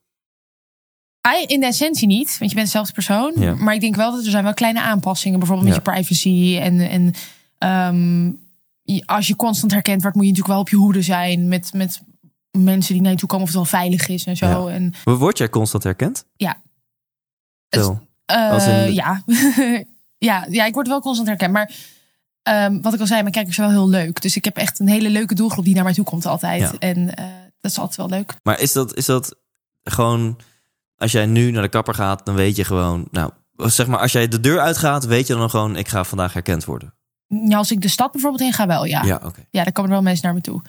S3: Ah, In de essentie niet, want je bent dezelfde persoon.
S1: Ja.
S3: Maar ik denk wel dat er zijn wel kleine aanpassingen. Bijvoorbeeld met
S1: Ja.
S3: je privacy. En, en ehm, als je constant herkend wordt, moet je natuurlijk wel op je hoede zijn. Met, met mensen die naar je toe komen of het wel veilig is en zo.
S1: Ja.
S3: En,
S1: Word jij constant herkend?
S3: Ja.
S1: Wel.
S3: eh,
S1: Als in-
S3: ja. ja. Ja, ik word wel constant herkend. Maar ehm, wat ik al zei, mijn kijkers zijn wel heel leuk. Dus ik heb echt een hele leuke doelgroep die naar mij toe komt altijd.
S1: Ja.
S3: En eh, dat is altijd wel leuk.
S1: Maar is dat, is dat gewoon, als jij nu naar de kapper gaat, dan weet je gewoon, nou, zeg maar, als jij de deur uitgaat, weet je dan gewoon, ik ga vandaag herkend worden.
S3: Ja, als ik de stad bijvoorbeeld in ga, wel ja.
S1: Ja, oké.
S3: Ja, daar komen er wel mensen naar me toe.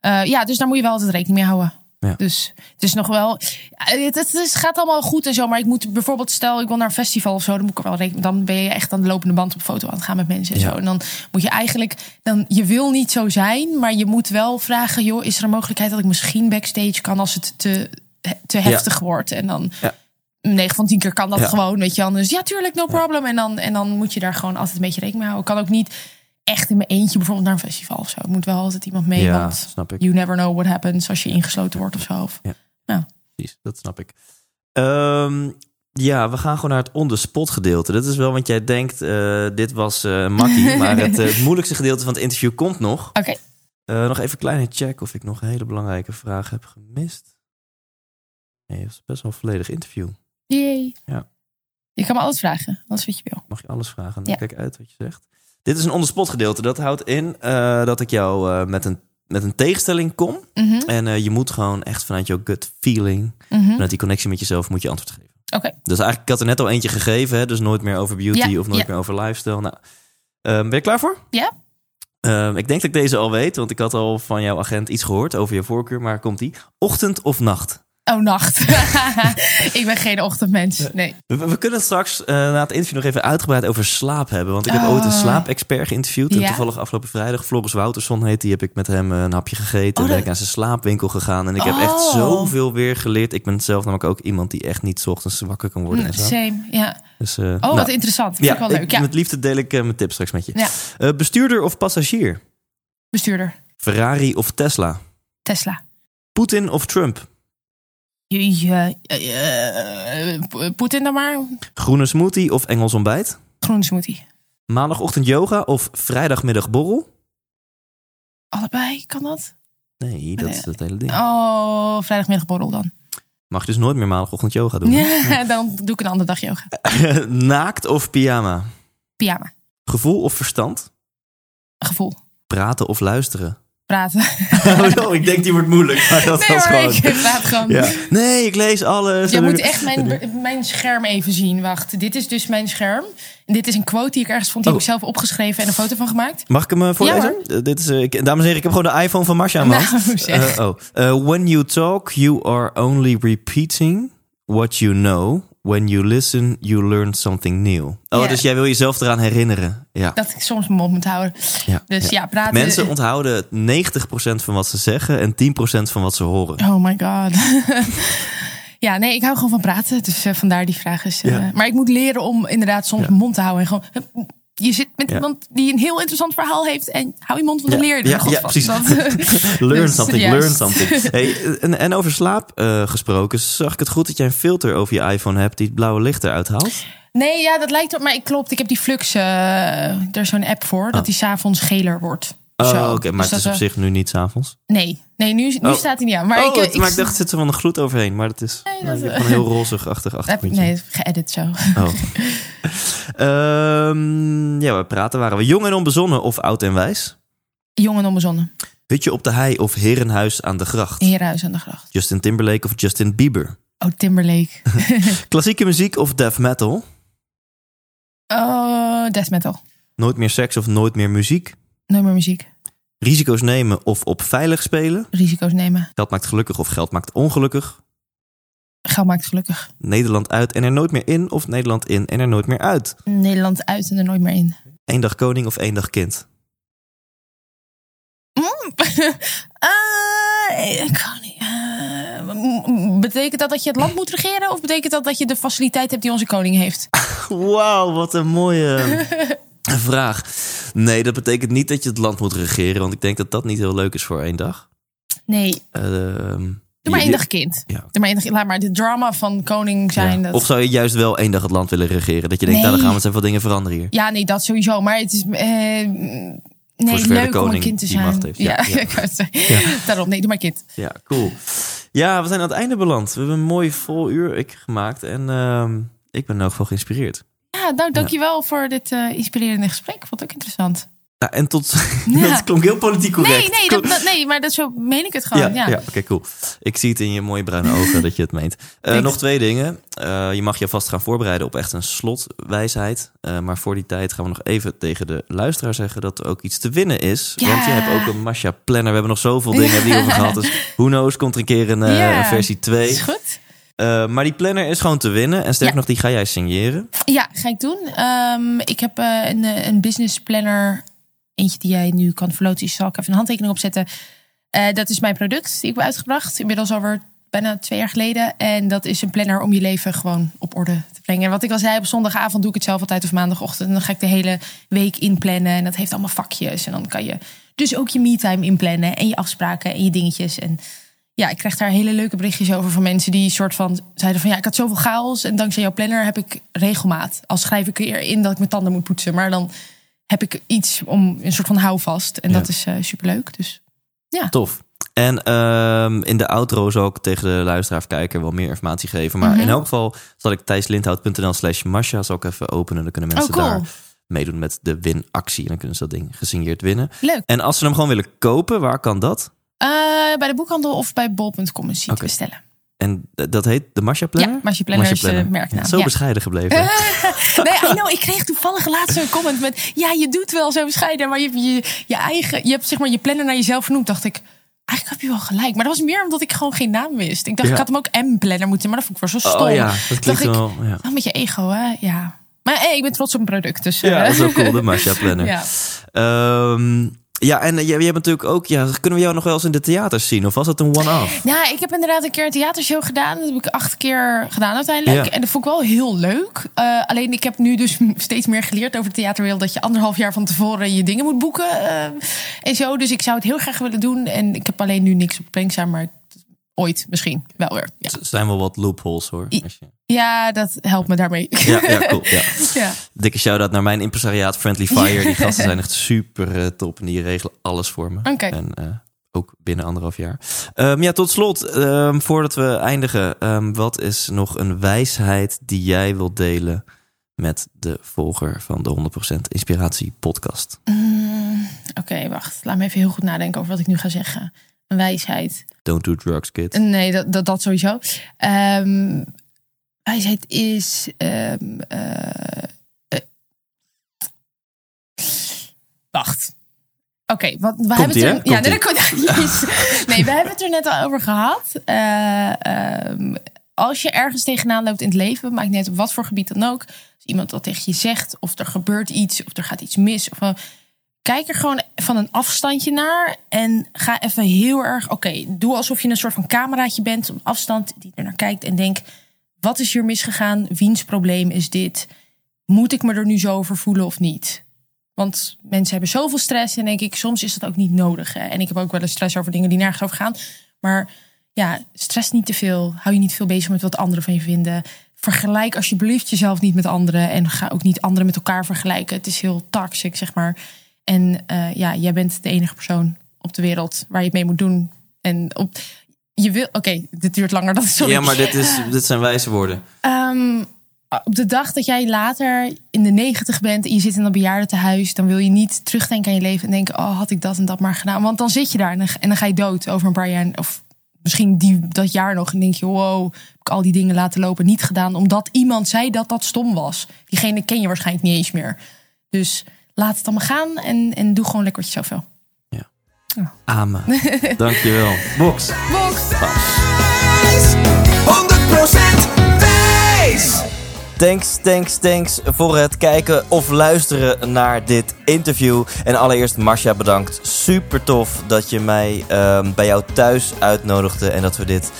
S3: Eh, ja, dus daar moet je wel altijd rekening mee houden.
S1: Ja.
S3: Dus het is nog wel. ja, Het, het, gaat allemaal goed en zo. Maar ik moet bijvoorbeeld, stel ik wil naar een festival of zo, dan moet ik er wel rekening. Dan ben je echt aan de lopende band op foto aan het gaan met mensen en
S1: Ja.
S3: zo. En dan moet je eigenlijk, dan, je wil niet zo zijn, maar je moet wel vragen: joh, is er een mogelijkheid dat ik misschien backstage kan als het te, te heftig wordt? En dan
S1: Ja.
S3: 9 van 10 keer kan dat
S1: Ja.
S3: gewoon, weet je. Anders, ja, tuurlijk, no problem. En dan, en dan moet je daar gewoon altijd een beetje rekening mee houden. Ik kan ook niet echt in mijn eentje bijvoorbeeld naar een festival of zo. Moet wel altijd iemand mee,
S1: Ja,
S3: want
S1: snap ik.
S3: you never know what happens als je ingesloten wordt of zo. Of-
S1: Precies, dat snap ik. Ehm, ja, we gaan gewoon naar het on-the-spot gedeelte. Dat is wel, want jij denkt, eh, dit was eh makkie. maar het, eh, het moeilijkste gedeelte van het interview komt nog.
S3: Oké,
S1: nog even een kleine check of ik nog een hele belangrijke vraag heb gemist. Nee, het is best wel een volledig interview.
S3: Yay.
S1: Ja.
S3: Je kan me alles vragen, alles wat je wil.
S1: Mag je alles vragen?
S3: Ja.
S1: Kijk uit wat je zegt. Dit is een on-the-spot gedeelte. Dat houdt in eh, dat ik jou eh, met, een, met een tegenstelling kom.
S3: Mhm,
S1: En eh, je moet gewoon echt vanuit jouw gut feeling,
S3: mhm.
S1: vanuit die connectie met jezelf, moet je antwoord geven.
S3: Oké,
S1: Dus eigenlijk, ik had er net al eentje gegeven, hè, dus nooit meer over beauty
S3: Ja,
S1: of nooit
S3: ja.
S1: meer over lifestyle. Nou, ehm, ben je klaar voor?
S3: Ja.
S1: Ehm, ik denk dat ik deze al weet, want ik had al van jouw agent iets gehoord over je voorkeur. Maar komt die? Ochtend of nacht?
S3: Oh nacht. ik ben geen ochtendmens, nee.
S1: We, we kunnen het straks eh, na het interview nog even uitgebreid over slaap hebben. Want ik heb ooit een
S3: Oh.
S1: slaapexpert geïnterviewd. En
S3: Ja.
S1: toevallig afgelopen vrijdag, Floris Wouterson heet die, heb ik met hem een hapje gegeten. en
S3: Oh,
S1: ben
S3: dat-
S1: ik naar zijn slaapwinkel gegaan. En ik heb echt
S3: Oh.
S1: zoveel weer geleerd. Ik ben zelf namelijk ook iemand die echt niet 's ochtends wakker kan worden. En zo.
S3: Same, ja.
S1: Dus, eh,
S3: Oh,
S1: nou,
S3: wat interessant. Vind
S1: Ja,
S3: ik wel leuk.
S1: ik-
S3: Ja,
S1: met liefde deel ik eh, mijn tips straks met je.
S3: Ja.
S1: Eh, bestuurder of passagier?
S3: bestuurder.
S1: Ferrari of Tesla?
S3: Tesla.
S1: Poetin of Trump?
S3: Je, eh, eh, Poetin dan maar.
S1: Groene smoothie of Engels ontbijt?
S3: Groene smoothie.
S1: Maandagochtend yoga of vrijdagmiddag borrel?
S3: Allebei, kan dat?
S1: Nee, dat is het hele ding.
S3: Oh, vrijdagmiddagborrel dan.
S1: Mag je dus nooit meer maandagochtend yoga doen.
S3: Ja, dan doe ik een andere dag yoga.
S1: Naakt of pyjama?
S3: Pyjama.
S1: Gevoel of verstand?
S3: Gevoel.
S1: Praten of luisteren?
S3: Praten.
S1: oh, ik denk die wordt moeilijk. Maar dat
S3: Nee
S1: was
S3: hoor,
S1: gewoon...
S3: ik praat gewoon.
S1: Ja. Nee, ik lees alles.
S3: Je moet echt mijn, mijn scherm even zien. Wacht, dit is dus mijn scherm. En dit is een quote die ik ergens vond. Die
S1: Oh.
S3: heb ik zelf opgeschreven en een foto van gemaakt.
S1: Mag ik hem eh, voorlezen?
S3: Ja,
S1: dit is, eh, ik, dames en heren, ik heb gewoon de iPhone van Marcia aan.
S3: Nou.
S1: Eh, oh. When you talk, you are only repeating what you know. When you listen, you learn something new. Oh, dus jij wil jezelf eraan herinneren. Ja.
S3: Dat ik soms mijn mond moet houden.
S1: ja.
S3: Dus ja, praten.
S1: Mensen onthouden 90% van wat ze zeggen en 10% van wat ze horen.
S3: Oh my god. ja, nee, ik hou gewoon van praten. Dus eh, vandaar die vraag is. eh,
S1: Ja.
S3: Maar ik moet leren om inderdaad soms mijn mond te houden. En gewoon, hup, je zit met
S1: Ja.
S3: iemand die een heel interessant verhaal heeft. En hou je mond van de
S1: Ja,
S3: leer.
S1: ja, ja, precies. Learn
S3: Dus,
S1: something,
S3: juist.
S1: learn something. Hey, en, en over slaap eh, gesproken, zag ik het goed dat jij een filter over je iPhone hebt die het blauwe licht eruit haalt?
S3: Nee, ja, dat lijkt op. Maar ik klopt. Ik heb die Flux. eh er is zo'n app voor. Dat die s'avonds geler wordt.
S1: Oh, oké, maar
S3: Dus
S1: het is op
S3: eh,
S1: zich nu niet s'avonds.
S3: Nee, nee nu, nu
S1: Oh.
S3: staat hij niet aan. Maar
S1: oh,
S3: ik, eh,
S1: maar ik dacht, het zit er van een gloed overheen. Maar dat is
S3: Nee, dat-
S1: een heel rozig-achtig achtergrondje.
S3: nee, geëdit zo.
S1: Oh. Ehm, ja, we praten. Waren we jong en onbezonnen of oud en wijs?
S3: Jong en onbezonnen.
S1: Hutje op de hei of herenhuis aan de gracht?
S3: Herenhuis aan de gracht.
S1: Justin Timberlake of Justin Bieber?
S3: Oh, Timberlake.
S1: Klassieke muziek of death metal?
S3: Oh, death metal.
S1: Nooit meer seks of nooit meer muziek?
S3: Nooit meer muziek.
S1: Risico's nemen of op veilig spelen?
S3: Risico's nemen.
S1: Geld maakt gelukkig of geld maakt ongelukkig?
S3: Geld maakt gelukkig.
S1: Nederland uit en er nooit meer in of Nederland in en er nooit meer uit?
S3: Nederland uit en er nooit meer in.
S1: Eén dag koning of één dag kind?
S3: Eh, niet. eh, m- m- betekent dat dat je het land moet regeren? Of betekent dat dat je de faciliteit hebt die onze koning heeft?
S1: Wauw, wat een mooie vraag. Nee, dat betekent niet dat je het land moet regeren, want ik denk dat dat niet heel leuk is voor één dag.
S3: Nee,
S1: Ehm,
S3: doe maar één dag kind.
S1: Ja.
S3: Doe maar één dag, laat maar de drama van koning zijn.
S1: Ja.
S3: Dat...
S1: Of zou je juist wel één dag het land willen regeren? Dat je denkt,
S3: Nee.
S1: nou dan gaan we wat dingen veranderen hier.
S3: Ja, nee, dat sowieso. Maar het is. eh, nee, leuk om een kind te zijn.
S1: macht heeft. Ja,
S3: Ja, daarom. Nee, doe maar kind.
S1: Ja, cool. Ja, we zijn aan het einde beland. We hebben een mooi vol uur ik, gemaakt en ehm, ik ben in elk geval geïnspireerd.
S3: Ja, nou, dankjewel voor dit eh, inspirerende gesprek. Ik vond het ook interessant.
S1: Ja, en tot...
S3: Ja.
S1: dat klonk heel politiek correct.
S3: Nee, nee, dat, dat- nee, maar dat, zo meen ik het gewoon.
S1: Ja,
S3: Ja,
S1: ja. oké, cool. Ik zie het in je mooie bruine ogen dat je het meent. Eh, nog twee dingen. Eh, je mag je vast gaan voorbereiden op echt een slotwijsheid. Maar voor die tijd gaan we nog even tegen de luisteraar zeggen dat er ook iets te winnen is. Want je hebt ook een Masha Planner. We hebben nog zoveel dingen die over gehad. Dus who knows, komt er een keer een versie 2.
S3: Is goed.
S1: Eh, maar die planner is gewoon te winnen. En sterker
S3: Ja.
S1: nog, die ga jij signeren.
S3: Ja, ga ik doen. Ehm, ik heb eh, een, eh, een business planner. Eentje die jij nu kan verloten. Dus zal ik even een handtekening opzetten. Dat is mijn product die ik heb uitgebracht. Inmiddels over bijna twee jaar geleden. En dat is een planner om je leven gewoon op orde te brengen. En wat ik al zei, op zondagavond doe ik het zelf altijd of maandagochtend. En dan ga ik de hele week inplannen. En dat heeft allemaal vakjes. En dan kan je dus ook je me-time inplannen. En je afspraken en je dingetjes. En ja, ik krijg daar hele leuke berichtjes over van mensen die soort van zeiden van ja, ik had zoveel chaos. En dankzij jouw planner heb ik regelmaat. Al schrijf ik erin dat ik mijn tanden moet poetsen. Maar dan heb ik iets om een soort van houvast. En
S1: Ja.
S3: dat is uh, superleuk. Dus
S1: Tof. En ehm, in de outro zal ik tegen de luisteraar of kijker wel meer informatie geven. Maar
S3: Mhm.
S1: in elk geval zal ik thijslindhout.nl slash Masha zal ik even openen. Dan kunnen mensen
S3: oh, cool.
S1: daar meedoen met de winactie. En dan kunnen ze dat ding gesigneerd winnen.
S3: Leuk.
S1: En als ze hem gewoon willen kopen, waar kan dat?
S3: Uh, bij de boekhandel of bij bol.com te bestellen.
S1: En dat heet de Masha Planner?
S3: Ja, Masha Planner is de merknaam.
S1: Zo
S3: Ja.
S1: bescheiden gebleven.
S3: Nee, I know, ik kreeg toevallig laatst een comment met... Ja, je doet wel zo bescheiden, maar je hebt je, je eigen... Je hebt zeg maar je planner naar jezelf vernoemd. Dacht ik, eigenlijk heb je wel gelijk. Maar dat was meer omdat ik gewoon geen naam wist. Ik dacht,
S1: Ja.
S3: ik had hem ook M-planner moeten, maar dat vond ik wel zo stom.
S1: oh ja, dat klinkt
S3: ik-
S1: wel... Ja.
S3: Wel met je ego, hè? Ja. Maar hey, ik ben trots op mijn product, dus...
S1: ja,
S3: eh,
S1: dat is wel cool, de Masha Planner.
S3: ja.
S1: Ehm, ja, en je, je hebt natuurlijk ook... Ja, kunnen we jou nog wel eens in de theaters zien? Of was het een one-off?
S3: Ja, ik heb inderdaad een keer een theatershow gedaan. Dat heb ik acht keer gedaan uiteindelijk.
S1: Ja.
S3: En dat vond ik wel heel leuk. Eh, alleen ik heb nu dus steeds meer geleerd over de theaterwereld... dat je anderhalf jaar van tevoren je dingen moet boeken. eh, en zo. Dus ik zou het heel graag willen doen. En ik heb alleen nu niks op staan, maar ooit misschien wel weer. Ja,
S1: Er zijn wel wat loopholes hoor.
S3: I-
S1: Als je-
S3: ja dat helpt me daarmee.
S1: Ja, ja, cool. Ja.
S3: ja.
S1: Dikke shout-out naar mijn impresariaat Friendly Fire. Die gasten zijn echt super eh, top en die regelen alles voor me. En eh, ook binnen anderhalf jaar. Ehm, ja, tot slot, ehm, voordat we eindigen. ehm, wat is nog een wijsheid die jij wilt delen met de volger van de 100% Inspiratie podcast?
S3: Mm, Oké, wacht. Laat me even heel goed nadenken over wat ik nu ga zeggen. Een wijsheid.
S1: Don't do drugs, kid.
S3: Nee, dat, dat, dat sowieso. Ehm wijsheid is. ehm, eh, eh, wacht. Oké, wat we hebben het er. Ja, nee, we hebben het er net al over gehad. Eh, ehm, als je ergens tegenaan loopt in het leven, maakt niet uit op wat voor gebied dan ook. Als iemand dat tegen je zegt, of er gebeurt iets, of er gaat iets mis. Of, kijk er gewoon van een afstandje naar en ga even heel erg. Oké, doe alsof je een soort van cameraatje bent op afstand die er naar kijkt en denk: wat is hier misgegaan? Wiens probleem is dit? Moet ik me er nu zo over voelen of niet? Want mensen hebben zoveel stress en denk ik, soms is dat ook niet nodig. Hè? En ik heb ook wel eens stress over dingen die nergens over gaan. Maar ja, stress niet te veel. Hou je niet veel bezig met wat anderen van je vinden. Vergelijk alsjeblieft jezelf niet met anderen. En ga ook niet anderen met elkaar vergelijken. Het is heel toxic, zeg maar. En eh, ja, jij bent de enige persoon op de wereld waar je het mee moet doen. En op, je wil, oké, dit duurt langer dan sorry.
S1: Ja, maar dit, is, dit zijn wijze woorden.
S3: Ehm, op de dag dat jij later in de negentig bent en je zit in een bejaardentehuis, dan wil je niet terugdenken aan je leven en denken: oh, had ik dat en dat maar gedaan? Want dan zit je daar en dan, en dan ga je dood over een paar jaar. Of misschien die, dat jaar nog en denk je: wow, heb ik al die dingen laten lopen, niet gedaan, omdat iemand zei dat dat stom was. Diegene ken je waarschijnlijk niet eens meer. Dus laat het allemaal gaan en, en doe gewoon lekker wat je zelf wil.
S1: Amen. Dankjewel. Box.
S2: 100% wijs!
S1: Thanks, thanks, thanks voor het kijken of luisteren naar dit interview. En allereerst Marcia bedankt. Super tof dat je mij ehm, bij jou thuis uitnodigde. En dat we dit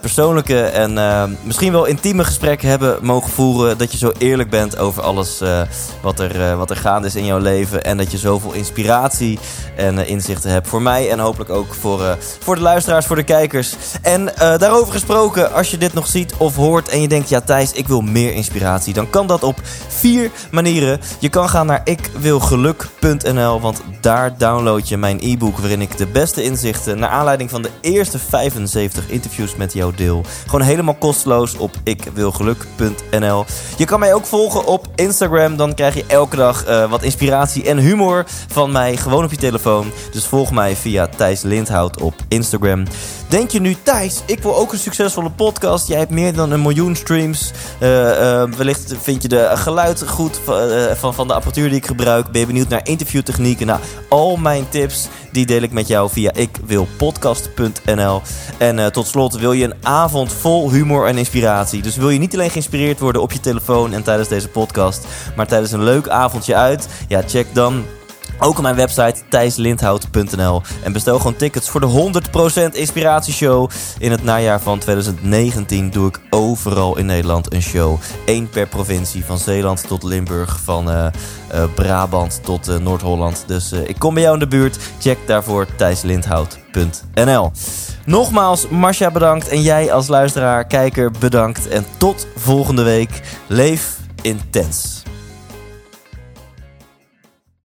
S1: persoonlijke en ehm, misschien wel intieme gesprek hebben mogen voeren. Dat je zo eerlijk bent over alles eh, wat, er, eh, wat er gaande is in jouw leven. En dat je zoveel inspiratie en eh, inzichten hebt voor mij. En hopelijk ook voor, eh, voor de luisteraars, voor de kijkers. En eh, daarover gesproken, als je dit nog ziet of hoort en je denkt... ja Thijs, ik wil meer inspiratie. Dan kan dat op vier manieren. Je kan gaan naar ikwilgeluk.nl, want daar download je mijn e-book... waarin ik de beste inzichten naar aanleiding van de eerste 75 interviews met jou deel. Gewoon helemaal kosteloos op ikwilgeluk.nl. Je kan mij ook volgen op Instagram. Dan krijg je elke dag eh, wat inspiratie en humor van mij gewoon op je telefoon. Dus volg mij via Thijs Lindhout op Instagram. Denk je nu, Thijs, ik wil ook een succesvolle podcast. Jij hebt meer dan een miljoen streams. Eh, eh, wellicht vind je de geluid goed van, eh, van, van de apparatuur die ik gebruik. Ben je benieuwd naar interviewtechnieken? Nou, al mijn tips die deel ik met jou via ikwilpodcast.nl. En tot slot wil je een avond vol humor en inspiratie. Dus wil je niet alleen geïnspireerd worden op je telefoon en tijdens deze podcast, maar tijdens een leuk avondje uit? Ja, check dan Ook op mijn website thijslindhout.nl. En bestel gewoon tickets voor de 100% Inspiratieshow. In het najaar van 2019 doe ik overal in Nederland een show. Eén per provincie. Van Zeeland tot Limburg. Van uh, uh, Brabant tot uh, Noord-Holland. Dus ik kom bij jou in de buurt. Check daarvoor thijslindhout.nl. Nogmaals, Marcia bedankt. En jij als luisteraar, kijker bedankt. En tot volgende week. Leef intens.